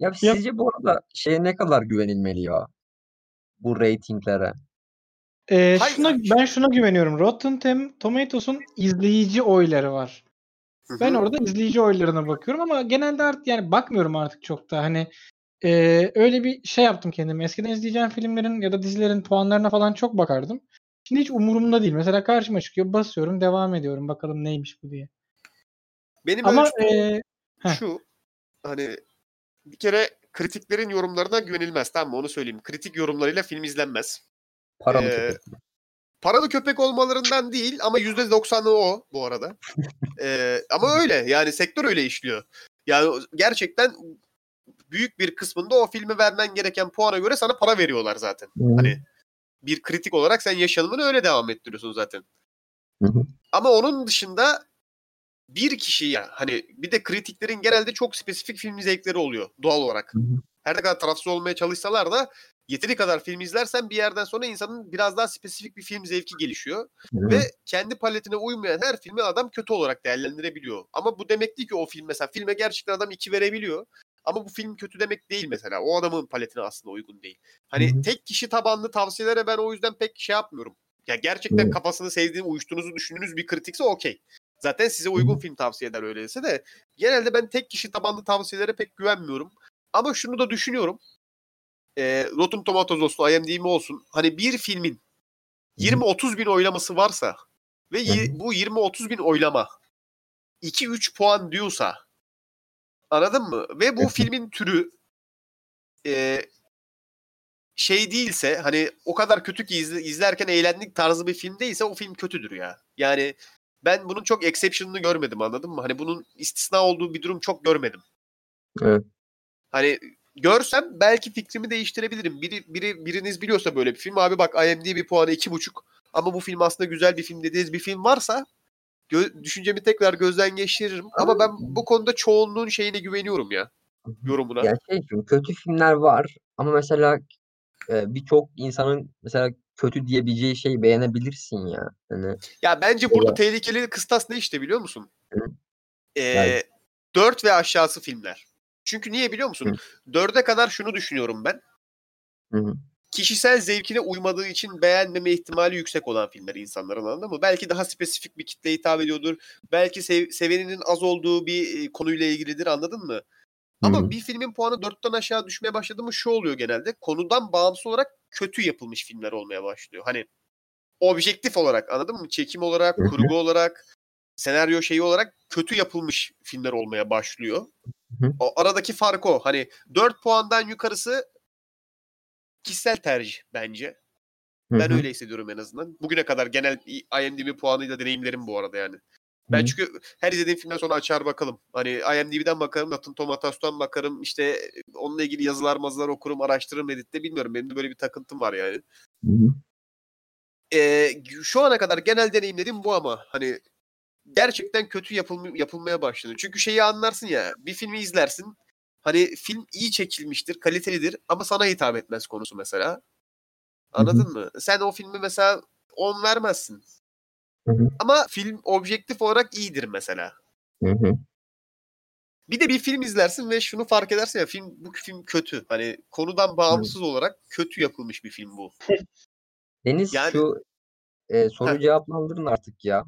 Ya sizce bu arada şeye ne kadar güvenilmeli ya? Bu reytinglere. Ee, Hayır, şuna, hayır. ben şuna güveniyorum. Rotten Tom- Tomatoes'un izleyici oyları var. Ben orada izleyici oylarına bakıyorum ama genelde artık yani bakmıyorum artık çok da hani e, öyle bir şey yaptım kendime. Eskiden izleyeceğim filmlerin ya da dizilerin puanlarına falan çok bakardım. Şimdi hiç umurumda değil. Mesela karşıma çıkıyor, basıyorum, devam ediyorum. Bakalım neymiş bu diye. Benim Ama ölçtüğüm e, şu hani bir kere kritiklerin yorumlarına güvenilmez tamam mı onu söyleyeyim. Kritik yorumlarıyla film izlenmez. Paralı Ee. Paralı köpek olmalarından değil ama %90'ı o bu arada. *laughs* Ee, ama öyle yani sektör öyle işliyor. Yani gerçekten büyük bir kısmında o filme vermen gereken puana göre sana para veriyorlar zaten. Hı. Hani bir kritik olarak sen yaşamını öyle devam ettiriyorsun zaten. Hı hı. Ama onun dışında bir kişi ya hani bir de kritiklerin genelde çok spesifik film zevkleri oluyor doğal olarak. Hı hı. Her ne kadar tarafsız olmaya çalışsalar da yeteri kadar film izlersen bir yerden sonra insanın biraz daha spesifik bir film zevki gelişiyor. Hı. Ve kendi paletine uymayan her filmi adam kötü olarak değerlendirebiliyor. Ama bu demek değil ki o film mesela filme gerçekten adam 2 verebiliyor. Ama bu film kötü demek değil mesela. O adamın paletine aslında uygun değil. Hani Hı hı. tek kişi tabanlı tavsiyelere ben o yüzden pek şey yapmıyorum. Ya gerçekten Hı. kafasını sevdiğini, uyuştuğunuzu düşündüğünüz bir kritikse okey. Zaten size uygun film tavsiye eder öyleyse de. Genelde ben tek kişi tabanlı tavsiyelere pek güvenmiyorum. Ama şunu da düşünüyorum. E, Rotten Tomatoes olsun, IMDb olsun. Hani bir filmin 20-30 bin oylaması varsa ve bu 20-30 bin oylama 2-3 puan diyorsa anladın mı? Ve bu filmin türü e, şey değilse hani o kadar kötü ki izle- izlerken eğlendik tarzı bir film değilse o film kötüdür ya. Yani ben bunun çok exception'ını görmedim anladın mı? Hani bunun istisna olduğu bir durum çok görmedim. Evet. Hani görsem belki fikrimi değiştirebilirim. Biri, biri biriniz biliyorsa böyle bir film abi bak IMDb puanı iki buçuk ama bu film aslında güzel bir film dediğiniz bir film varsa gö- düşüncemi tekrar gözden geçiririm. Ama ben bu konuda çoğunluğun şeyine güveniyorum ya yorumuna. Ya şey çünkü kötü filmler var ama mesela e, birçok insanın mesela kötü diyebileceği şeyi beğenebilirsin ya. Hani Ya bence burada Evet. tehlikeli kıstas ne işte biliyor musun? Ee, Yani- 4 ve aşağısı filmler. Çünkü niye biliyor musun? 4'e kadar şunu düşünüyorum ben. Hı hı. Kişisel zevkine uymadığı için beğenmeme ihtimali yüksek olan filmler insanların anladın mı? Belki daha spesifik bir kitleye hitap ediyordur. Belki sev- seveninin az olduğu bir e, konuyla ilgilidir anladın mı? Ama Hı. bir filmin puanı 4'ten aşağı düşmeye başladı mı şu oluyor genelde. Konudan bağımsız olarak kötü yapılmış filmler olmaya başlıyor. Hani objektif olarak anladın mı? Çekim olarak, kurgu olarak senaryo şeyi olarak kötü yapılmış filmler olmaya başlıyor. Hı. O aradaki fark o. Hani 4 puandan yukarısı kişisel tercih bence. Ben hı. öyle hissediyorum en azından. Bugüne kadar genel IMDb puanıyla deneyimlerim bu arada yani. Ben Hı. çünkü her izlediğim filmden sonra açar bakalım. Hani IMDb'den bakarım, Rotten Tomatoes'tan bakarım. İşte onunla ilgili yazılar mazılar okurum, araştırırım editte bilmiyorum. Benim de böyle bir takıntım var yani. Hı hı. Ee, şu ana kadar genel deneyimledim bu ama hani gerçekten kötü yapılm- yapılmaya başladı. Çünkü şeyi anlarsın ya bir filmi izlersin. Hani film iyi çekilmiştir, kalitelidir ama sana hitap etmez konusu mesela. Anladın mı? Sen o filmi mesela 10 vermezsin. Hı hı. Ama film objektif olarak iyidir mesela. Hı hı. Bir de bir film izlersin ve şunu fark edersin ya film bu film kötü. Hani konudan bağımsız olarak kötü yapılmış bir film bu. Deniz Yani- şu e, Heh. cevaplandırın artık ya.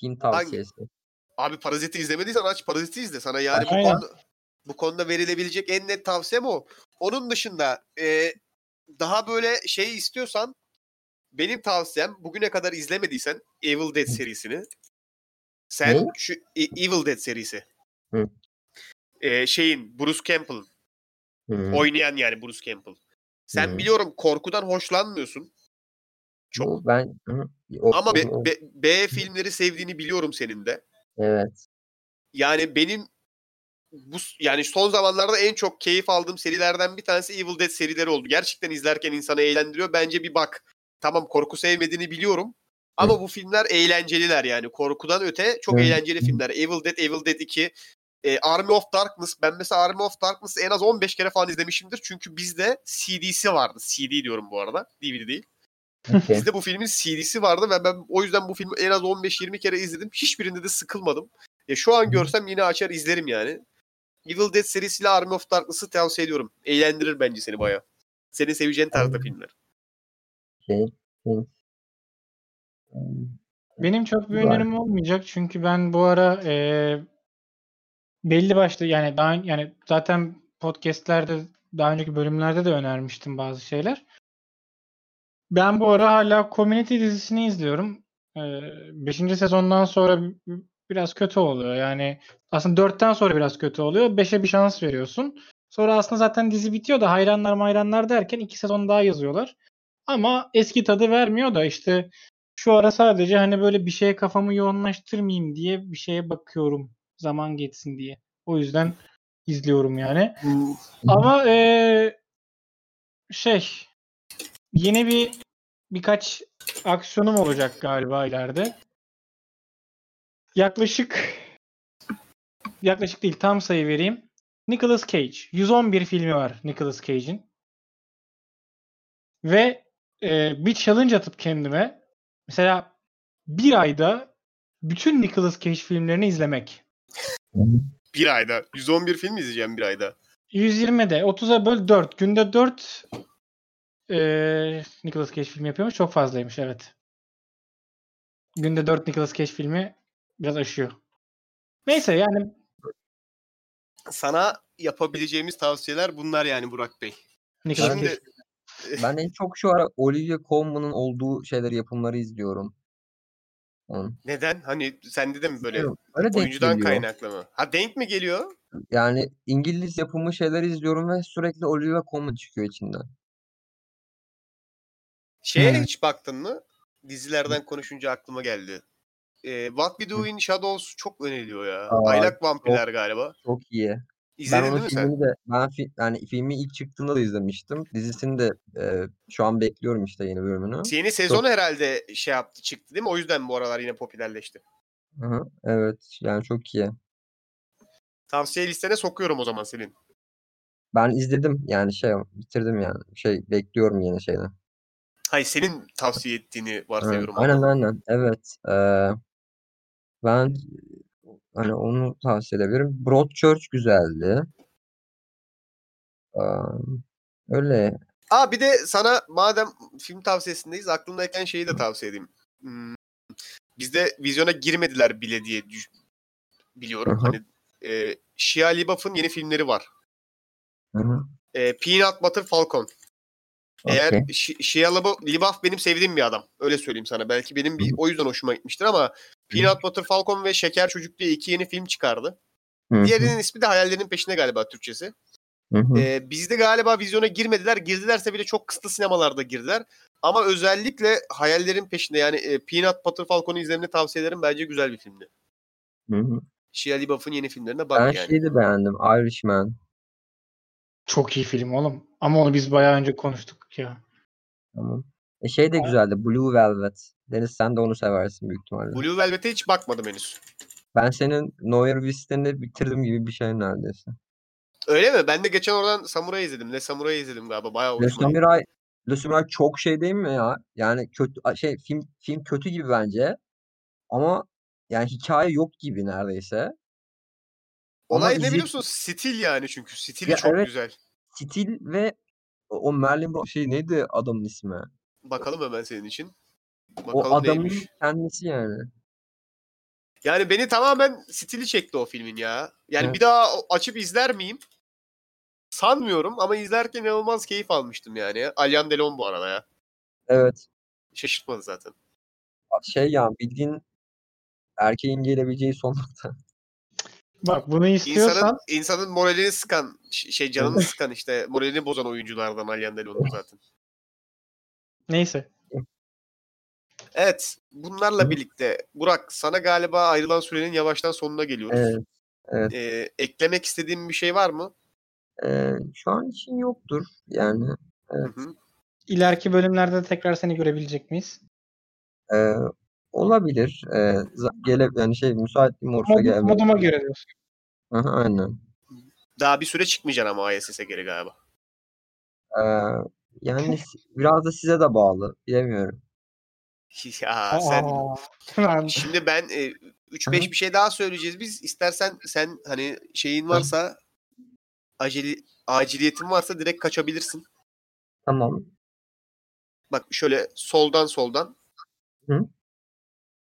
Film tavsiyesi. Abi Parazit'i izlemediysen aç Parazit'i izle. Sana yani bu konuda, bu konuda verilebilecek en net tavsiyem o. Onun dışında e, daha böyle şey istiyorsan benim tavsiyem bugüne kadar izlemediysen Evil Dead serisini sen Ne? şu E- Evil Dead serisi Hı. E, şeyin Bruce Campbell'ın Hı. oynayan yani Bruce Campbell. Sen Hı. biliyorum korkudan hoşlanmıyorsun. Çok. Ben hı. O- Ama B, B- B filmleri sevdiğini biliyorum senin de. evet. Yani benim bu yani son zamanlarda en çok keyif aldığım serilerden bir tanesi Evil Dead serileri oldu. Gerçekten izlerken insanı eğlendiriyor. Bence bir bak. Tamam korku sevmediğini biliyorum. Ama bu filmler eğlenceliler yani. Korkudan öte çok Hı. eğlenceli filmler. Evil Dead, Evil Dead 2, e, Army of Darkness. Ben mesela Army of Darkness'ı en az 15 kere falan izlemişimdir. Çünkü bizde CD'si vardı. CD diyorum bu arada. DVD değil. Okey. Bizde bu filmin CD'si vardı ve ben o yüzden bu filmi en az 15-20 kere izledim. Hiçbirinde de sıkılmadım. Ya şu an görsem yine açar izlerim yani. Evil Dead serisiyle Army of Darkness'ı tavsiye ediyorum. Eğlendirir bence seni baya. Senin seveceğin tarzda filmler. Okey. Hı. Benim çok bir önerim olmayacak çünkü ben bu ara eee, belli başlı yani daha yani zaten podcast'lerde daha önceki bölümlerde de önermiştim bazı şeyler. Ben bu ara hala Community dizisini izliyorum. 5. sezondan sonra biraz kötü oluyor. Yani aslında 4'ten sonra biraz kötü oluyor. 5'e bir şans veriyorsun. Sonra aslında zaten dizi bitiyor da hayranlar mayranlar derken 2 sezon daha yazıyorlar. Ama eski tadı vermiyor da işte şu ara sadece hani böyle bir şeye kafamı yoğunlaştırmayayım diye bir şeye bakıyorum. Zaman geçsin diye. O yüzden izliyorum yani. Ama eee, şey yeni bir birkaç aksiyonum olacak galiba ileride. Yaklaşık yaklaşık değil tam sayı vereyim. Nicolas Cage. 111 filmi var Nicolas Cage'in. Ve eee, bir challenge atıp kendime mesela bir ayda bütün Nicolas Cage filmlerini izlemek. Bir ayda. 111 film izleyeceğim bir ayda. 120'de 30'a böl 4. Günde 4 eee Nicolas Cage filmi yapıyormuş. Çok fazlaymış evet. Günde 4 Nicolas Cage filmi biraz aşıyor. Neyse yani Sana yapabileceğimiz tavsiyeler bunlar yani Burak Bey. Nicolas Ben Cage. Şimdi *laughs* Ben en çok şu ara Olivia Colman'ın olduğu şeyleri, yapımları izliyorum. Onun. neden? Hani sende de mi böyle denk oyuncudan kaynaklı mı? Ha denk mi geliyor? Yani İngiliz yapımı şeyler izliyorum ve sürekli Olivia Colman çıkıyor içinden. Şeye Hmm. hiç baktın mı? Dizilerden konuşunca aklıma geldi. Ee, What We Do in Shadows çok öneriliyor ya. Aa, Aylak Vampirler galiba. Çok iyi. İzledin ben onun mi sen? filmini de ben fi, yani filmi ilk çıktığında da izlemiştim. Dizisini de e, şu an bekliyorum işte yeni bölümünü. Yeni sezon herhalde şey yaptı çıktı değil mi? O yüzden bu aralar yine popülerleşti. Hı hı, evet yani çok iyi. Tavsiye listene sokuyorum o zaman senin. Ben izledim yani şey bitirdim yani şey bekliyorum yeni şeyden. Hayır senin tavsiye ettiğini Evet, varsayıyorum. aynen orada. aynen evet. Ee, ben hani onu tavsiye edebilirim. Broadchurch güzeldi. Ee, öyle. Aa bir de sana madem film tavsiyesindeyiz aklımdayken şeyi de tavsiye edeyim. Hmm, bizde vizyona girmediler bile diye biliyorum. Hı. Hani e, Shia LaBeouf'un yeni filmleri var. Hı hı, E, Peanut Butter Falcon. Eğer Shia LaBeouf, benim sevdiğim bir adam. Öyle söyleyeyim sana. Belki benim bir o yüzden hoşuma gitmiştir ama Peanut Butter Falcon ve Şeker Çocuk diye iki yeni film çıkardı. Diğerinin ismi de Hayallerinin Peşinde galiba Türkçesi. Ee, bizde galiba vizyona girmediler. Girdilerse bile çok kısıtlı sinemalarda girdiler. Ama özellikle Hayallerin Peşinde yani e, Peanut Butter Falcon'u izlemeni tavsiye ederim. Bence güzel bir filmdi. Shia LaBeouf'un yeni filmlerine bak Ben yani. şeyi de beğendim. Irishman. Çok iyi film oğlum. Ama onu biz bayağı önce konuştuk ya. Tamam. E şey de güzeldi. Blue Velvet. Deniz sen de onu seversin büyük ihtimalle. Blue Velvet'e hiç bakmadım henüz. Ben senin Noir listeni bitirdim gibi bir şey neredeyse. Öyle mi? Ben de geçen oradan Samurai izledim. Ne Samurai izledim galiba. Bayağı Le hoşuma gitti. Samurai, Le Samurai çok şey değil mi ya? Yani kötü şey film film kötü gibi bence. Ama yani hikaye yok gibi neredeyse. Olay ne izley- biliyor musun? Stil yani çünkü. Stili Ya çok evet. güzel. Stil ve o o Marilyn Monroe şey neydi adamın ismi? Bakalım hemen senin için. O Bakalım adamın neymiş. kendisi yani. Yani beni tamamen stili çekti o filmin ya. Yani Evet. bir daha açıp izler miyim? Sanmıyorum ama izlerken inanılmaz keyif almıştım yani. Alyan Delon bu arada ya. Evet. Şaşırtmadı zaten. Şey ya bildiğin erkeğin gelebileceği son nokta. Bak bunu istiyorsan İnsanın, insanın moralini sıkan, şey canını sıkan işte moralini bozan oyunculardan Alyan Delon zaten. neyse. Evet. Bunlarla birlikte Burak sana galiba ayrılan sürenin yavaştan sonuna geliyoruz. Evet. Evet. Ee, eklemek istediğin bir şey var mı? Ee, şu an için yoktur. Yani Hı hı. İleriki bölümlerde tekrar seni görebilecek miyiz? e, olabilir. E, za- gele yani şey müsaitliğim olursa Mod, gelmek. moduma göre diyorsun. Aha, aynen. Daha bir süre çıkmayacaksın ama ISS'e geri galiba. Ee, yani *laughs* biraz da size de bağlı. Bilemiyorum. *laughs* ya sen Aa. Şimdi ben e, 3-5 Aha. bir şey daha söyleyeceğiz biz. İstersen sen hani şeyin varsa aceli aciliyetin varsa direkt kaçabilirsin. Tamam. Bak şöyle soldan soldan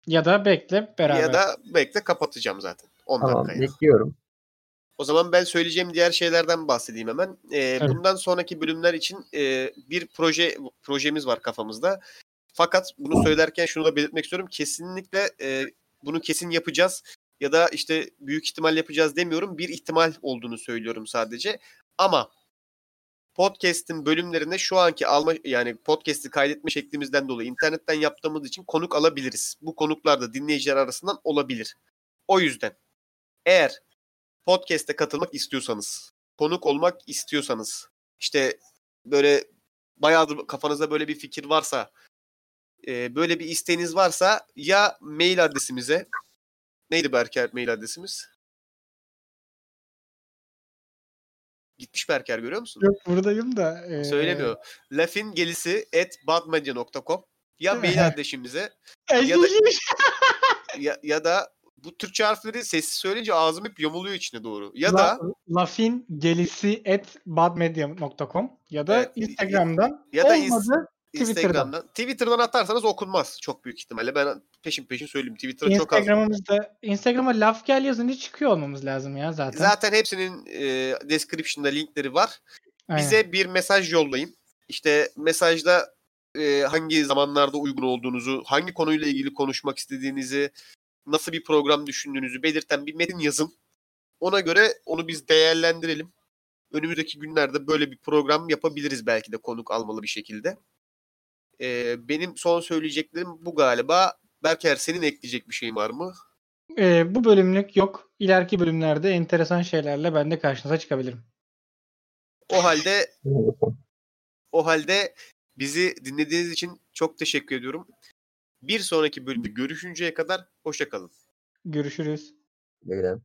ya da bekle beraber. ya da bekle kapatacağım zaten. 10 Tamam. dakikaya. Bekliyorum. O zaman ben söyleyeceğim diğer şeylerden bahsedeyim hemen. Ee, Tabii. bundan sonraki bölümler için e, bir proje projemiz var kafamızda. Fakat bunu söylerken şunu da belirtmek istiyorum. Kesinlikle e, bunu kesin yapacağız ya da işte büyük ihtimal yapacağız demiyorum. Bir ihtimal olduğunu söylüyorum sadece. Ama podcast'in bölümlerine şu anki alma yani podcast'i kaydetme şeklimizden dolayı internetten yaptığımız için konuk alabiliriz. Bu konuklar da dinleyiciler arasından olabilir. O yüzden eğer podcast'e katılmak istiyorsanız, konuk olmak istiyorsanız, işte böyle bayağıdır kafanızda böyle bir fikir varsa, e, böyle bir isteğiniz varsa ya mail adresimize, neydi Berker mail adresimiz? Gitmiş Berker görüyor musun? Yok buradayım da. e, Söylemiyor. Lafin gelisi at badmedia.com ya mail adresimize *laughs* Ya da- *laughs* ya, ya da bu Türkçe harfleri sessiz söyleyince ağzım hep yamuluyor içine doğru. Ya La- da Lafin gelisi at badmedia.com ya da Evet, Instagram'dan ya da olmadı Twitter'dan. Instagram'dan. Twitter'dan atarsanız okunmaz çok büyük ihtimalle. Ben peşin peşin söyleyeyim. Twitter'a çok az. Instagram'ımızda Instagram'a laf gel yazınca çıkıyor olmamız lazım ya zaten. Zaten hepsinin e, description'da linkleri var. Aynen. Bize bir mesaj yollayın. İşte mesajda e, hangi zamanlarda uygun olduğunuzu, hangi konuyla ilgili konuşmak istediğinizi, nasıl bir program düşündüğünüzü belirten bir metin yazın. Ona göre onu biz değerlendirelim. Önümüzdeki günlerde böyle bir program yapabiliriz belki de konuk almalı bir şekilde. E, benim son söyleyeceklerim bu galiba. Berker senin ekleyecek bir şeyin var mı? E, bu bölümlük yok. İleriki bölümlerde enteresan şeylerle ben de karşınıza çıkabilirim. O halde O halde bizi dinlediğiniz için çok teşekkür ediyorum. Bir sonraki bölümde görüşünceye kadar hoşça kalın. Görüşürüz. Güle güle.